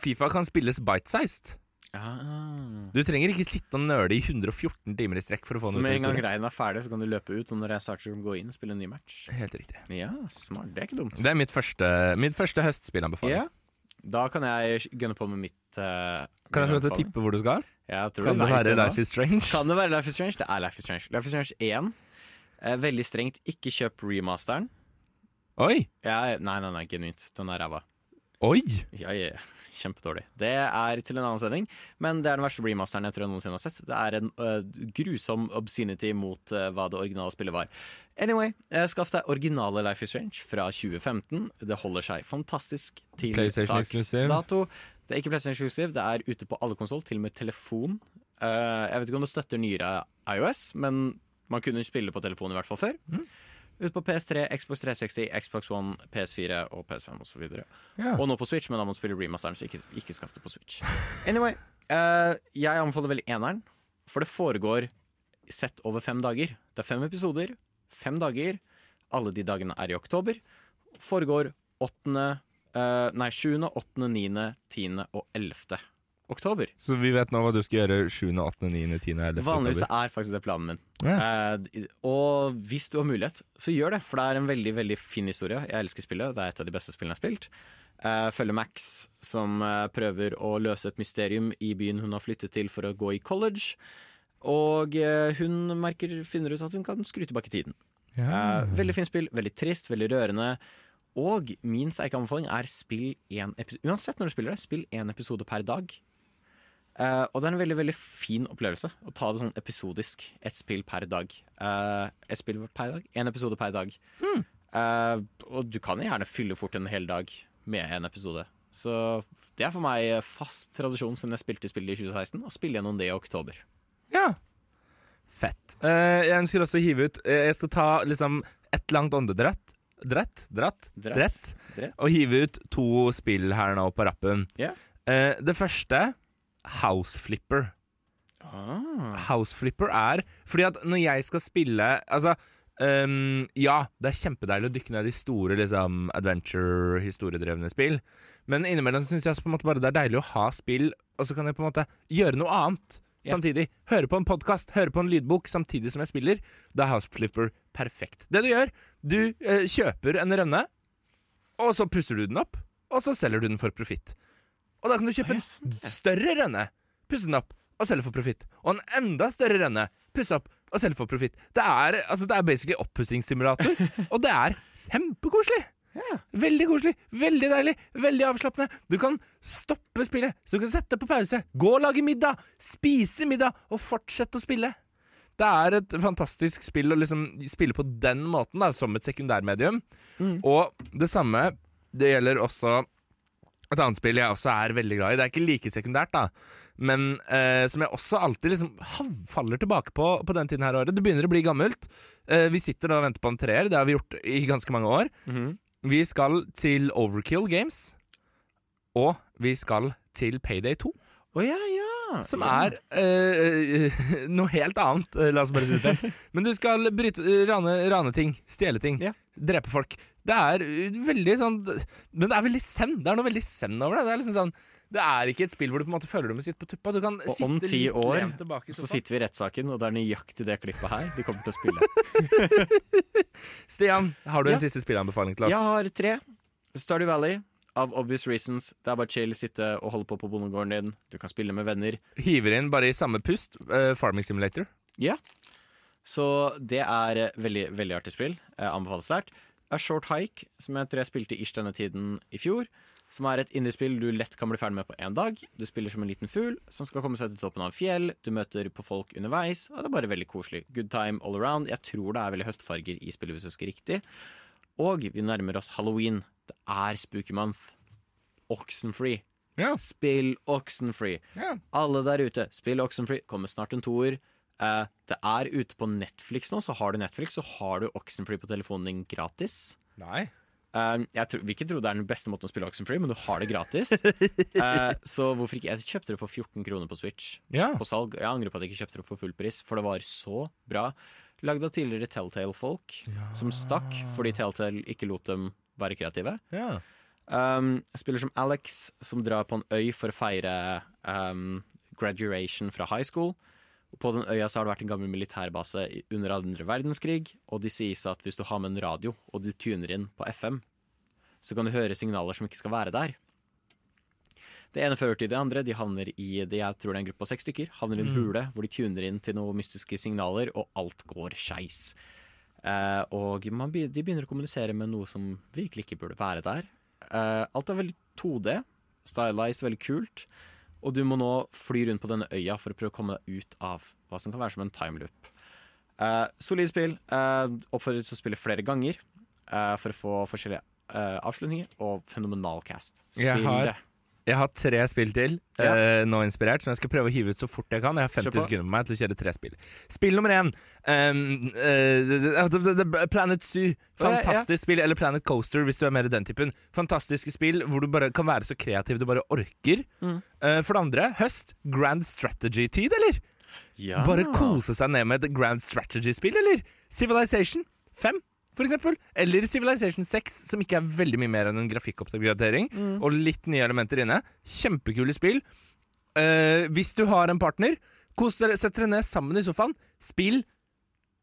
Fifa kan spilles bite-sized. Ah. Du trenger ikke sitte og nøle i 114 timer i strekk for å få Så med en gang greien er ferdig, så kan du løpe ut, og når jeg starter å gå inn, og spille en ny match. Helt riktig. Ja, smart. Det er ikke dumt. Det er mitt første, mitt første høstspillanbefaling. Ja. Da kan jeg gunne på med mitt uh, Kan jeg få lov til å tippe hvor du skal? Kan det, det være. Life is Strange? Kan det være Life is Strange? Det er Life is Strange. Life is Strange 1. eh, veldig strengt, ikke kjøp remasteren. Oi! Ja, nei, nei, nei, genuint. Den er ræva. Oi! Ja, ja. Kjempedårlig. Det er til en annen sending, men det er den verste remasteren jeg tror jeg noensinne har sett. Det er en uh, grusom obscenity mot uh, hva det originale spillet var. Anyway, eh, skaff deg originale Life is Strange fra 2015. Det holder seg fantastisk til PlayStation dags dato. Det er ikke PlayStation exclusive, det er ute på alle konsoll, til og med telefon. Jeg vet ikke om det støtter nyere iOS, men man kunne spille på telefon i hvert fall før. Mm. Ut på PS3, Xbox 360, Xbox One, PS4 og PS5 osv. Ja. Og nå på Switch, men da må du spille remasteren, så ikke, ikke skaff det på Switch. Anyway, uh, jeg anbefaler veldig eneren, for det foregår sett over fem dager. Det er fem episoder, fem dager. Alle de dagene er i oktober. Foregår 8., uh, nei, 7., 8., 9., 10. og 11. oktober. Så vi vet nå hva du skal gjøre 7., 8., 9., 10., 11. Vanligvis er faktisk det planen min. Ja. Eh, og hvis du har mulighet, så gjør det. For det er en veldig veldig fin historie. Jeg elsker spillet. Det er et av de beste spillene jeg har spilt. Eh, følger Max, som eh, prøver å løse et mysterium i byen hun har flyttet til for å gå i college. Og eh, hun merker, finner ut at hun kan skru tilbake tiden. Ja. Eh, veldig fint spill. Veldig trist, veldig rørende. Og min sterke anbefaling er spill én episode Uansett når du spiller det, spill én episode per dag. Eh, og det er en veldig veldig fin opplevelse å ta det sånn episodisk. Ett spill per dag. Uh, Ett spill per dag, én episode per dag. Eh, og du kan gjerne fylle fort en hel dag med en episode. Så det er for meg fast tradisjon siden jeg spilte spillet i 2016, å spille gjennom det i oktober. Ja. Fett. Uh, jeg ønsker også å hive ut uh, Jeg skal ta liksom et langt åndedrett. Drett? Dratt? Drett. Drett. Drett. Og hive ut to spill her nå på rappen. Ja. Uh, det første House Flipper. Ah. House Flipper er Fordi at når jeg skal spille Altså um, Ja, det er kjempedeilig å dykke ned i store liksom, adventure, historiedrevne spill. Men innimellom syns jeg på en måte bare det er deilig å ha spill, og så kan jeg på en måte gjøre noe annet Yeah. samtidig. Høre på en podkast, høre på en lydbok samtidig som jeg spiller. Da er House Flipper perfekt. Det du gjør, du uh, kjøper en rønne, og så pusser du den opp, og så selger du den for profitt. Og da kan du kjøpe en større rønne, pusse den opp og selge for profitt. Og en enda større rønne, pusse opp og selge for profitt. Det er, altså, det er basically oppussingssimulator, og det er kjempekoselig. Veldig koselig, veldig deilig, veldig avslappende. Du kan stoppe spillet, så du kan sette på pause, gå og lage middag, spise middag og fortsette å spille. Det er et fantastisk spill å liksom spille på den måten, da, som et sekundærmedium. Og det samme, det gjelder også et annet spill jeg også er veldig glad i. Det er ikke like sekundært, da. Men eh, som jeg også alltid liksom faller tilbake på på den tiden her året. Det begynner å bli gammelt. Eh, vi sitter nå og venter på en treer. Det har vi gjort i ganske mange år. Vi skal til Overkill Games. Og vi skal til Payday 2. Å ja, ja. Som ja. er eh, noe helt annet, eh, la oss bare si det. Men du skal bryte, rane, rane ting, stjele ting, Ja. drepe folk. Det er eh, veldig sånn Men det er veldig zen. Det er noe veldig zen over det. Det er liksom sånn det er ikke et spill hvor du på en måte føler du må sitte på tuppa. Du kan Og sitte om ti år tilbake så, så sitter vi i rettssaken, og det er nøyaktig det klippet her de kommer til å spille. Stian, har du Ja. en siste spillanbefaling til oss? Jeg har tre. Stardew Valley, av obvious reasons. Det er bare chill, sitte og holde på på bondegården din. Du kan spille med venner. Hiver inn bare i samme pust Uh, Farming Simulator. Ja. Så det er eh, veldig, veldig artig spill. Jeg anbefaler sterkt. A Short Hike, som jeg tror jeg spilte ish denne tiden i fjor. Som er et indiespill du lett kan bli ferdig med på én dag. Du spiller som en liten fugl som skal komme seg til toppen av en fjell. Du møter på folk underveis, og det er bare veldig koselig. Good time all around. Jeg tror det er veldig høstfarger i spillet, hvis jeg husker riktig. Og vi nærmer oss halloween. Det er spooky month. Oxenfree. Yeah. Spill Oxenfree. Yeah. Alle der ute, spill Oxenfree. Kommer snart en toer. Eh, det er ute på Netflix nå, så har du Netflix, så har du Oxenfree på telefonen din gratis. Nei. Eh, jeg tror, vil ikke tro det er den beste måten å spille Oxenfree, men du har det gratis. Eh, så hvorfor ikke? Jeg kjøpte det for 14 kroner på Switch. Ja. På salg. Jeg angrer på at jeg ikke kjøpte det for full pris, for det var så bra. Lagd av tidligere Telltale-folk som stakk fordi Telltale ikke lot dem være kreative. Ja. Um, jeg spiller som Alex, som drar på en øy for å feire um, graduation fra high school. På den øya så har det vært en gammel militærbase under andre verdenskrig, og de sies at hvis du har med en radio, og du tuner inn på FM, så kan du høre signaler som ikke skal være der. Det ene fører til det andre. De havner i det jeg tror det er en gruppe av seks stykker. Havner i en Mm. hule hvor de tuner inn til noen mystiske signaler, og alt går skeis. Eh, og man, de begynner å kommunisere med noe som virkelig ikke burde være der. Eh, alt er veldig 2D, stylized, veldig kult. Og du må nå fly rundt på denne øya for å prøve å komme deg ut av hva som kan være som en timeloop. Eh, solid spill. Eh, oppfordret til å spille flere ganger eh, for å få forskjellige eh, avslutninger, og fenomenal cast. Spill det. Jeg har tre spill til, Ja. uh, nå inspirert, som jeg skal prøve å hive ut så fort jeg kan. Jeg har 50 sekunder på meg til å kjøre tre spill. Spill nummer én. Um, uh, Planet Zoo. ja, ja. Fantastisk spill. Eller Planet Coaster, hvis du er mer i den typen. Fantastiske spill hvor du bare kan være så kreativ du bare orker. Mm. Uh, for det andre, høst. Grand Strategy-tid, eller? Ja. Bare kose seg ned med et Grand Strategy-spill, eller? Civilization 5, for eksempel. Eller Civilization 6, som ikke er veldig mye mer enn en grafikkoppdatering. Mm. Og litt nye elementer inne. Kjempekule spill. Uh, hvis du har en partner, kos dere, sett dere ned sammen i sofaen. Spill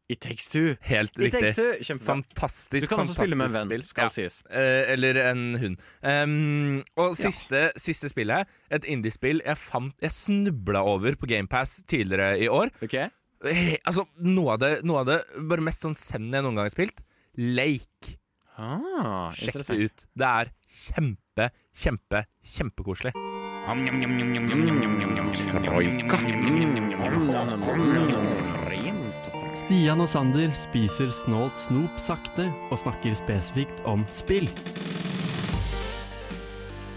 It Takes Two. helt It riktig. Takes Two, kjempebra. Fantastisk, Du kan også spille med en venn, spill. skal Ja. sies. Uh, eller en hund. Um, og siste, siste spillet, et indiespill jeg fant Jeg snubla over på GamePass tidligere i år. Ok? Eh, altså, noe av det, noe av det bare mest sånn send jeg noen gang har spilt. Lake. Ah, Sjekk det ut. Det er kjempe, kjempe, kjempekoselig. Stian og Sander spiser snålt snop sakte og snakker spesifikt om spill.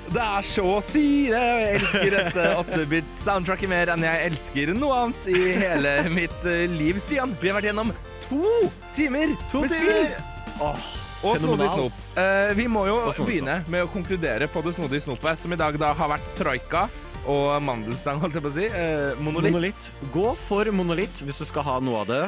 Det er så syre! Jeg elsker dette 8-bit-soundtracket mer enn jeg elsker noe annet i hele mitt eh, liv, Stian. Vi har vært gjennom to timer To med timer! spill! Åh, Og snodig fenomenalt. snop. Eh, vi må jo begynne med å konkludere på det snodige snopet, som i dag da har vært troika og mandelstang, holdt jeg på å si. Eh, monolitt. Monolitt. Gå for monolitt hvis du skal ha noe av det.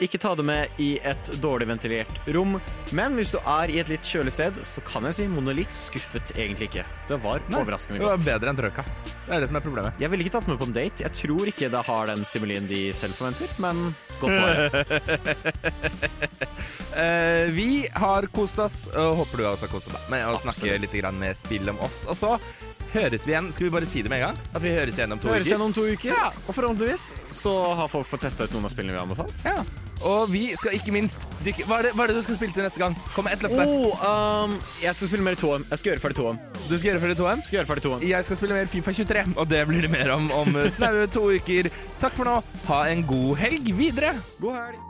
Ikke ta det med i et dårlig ventilert rom. Men hvis du er i et litt kjølig sted, så kan jeg si monolitt skuffet egentlig ikke. Det var Nei, overraskende Det var bedre enn trøkka. Det er det som er problemet. Jeg ville ikke tatt med på en date. Jeg tror ikke det har den stimulien de selv forventer, men godt var det. Eh, vi har kost oss, og håper du også har kost deg med å snakke litt grann med spill om oss. Og så høres vi igjen. Skal vi bare si det med en gang? At vi høres igjen om to Høres uker? igjen om to uker. Og forhåpentligvis så har folk fått testa ut noen av spillene vi har anbefalt. Ja. Og vi skal ikke minst dykke Hva er det, hva er det du skal spille til neste gang? Kom med ett løfte. Oh, um, jeg skal spille mer 2M. Jeg skal gjøre ferdig toem. Du skal gjøre ferdig 2M? Skal gjøre ferdig toem. Jeg skal spille mer Fifa 23, og det blir det mer om om snaue to uker. Takk for nå. Ha en god helg videre. God helg.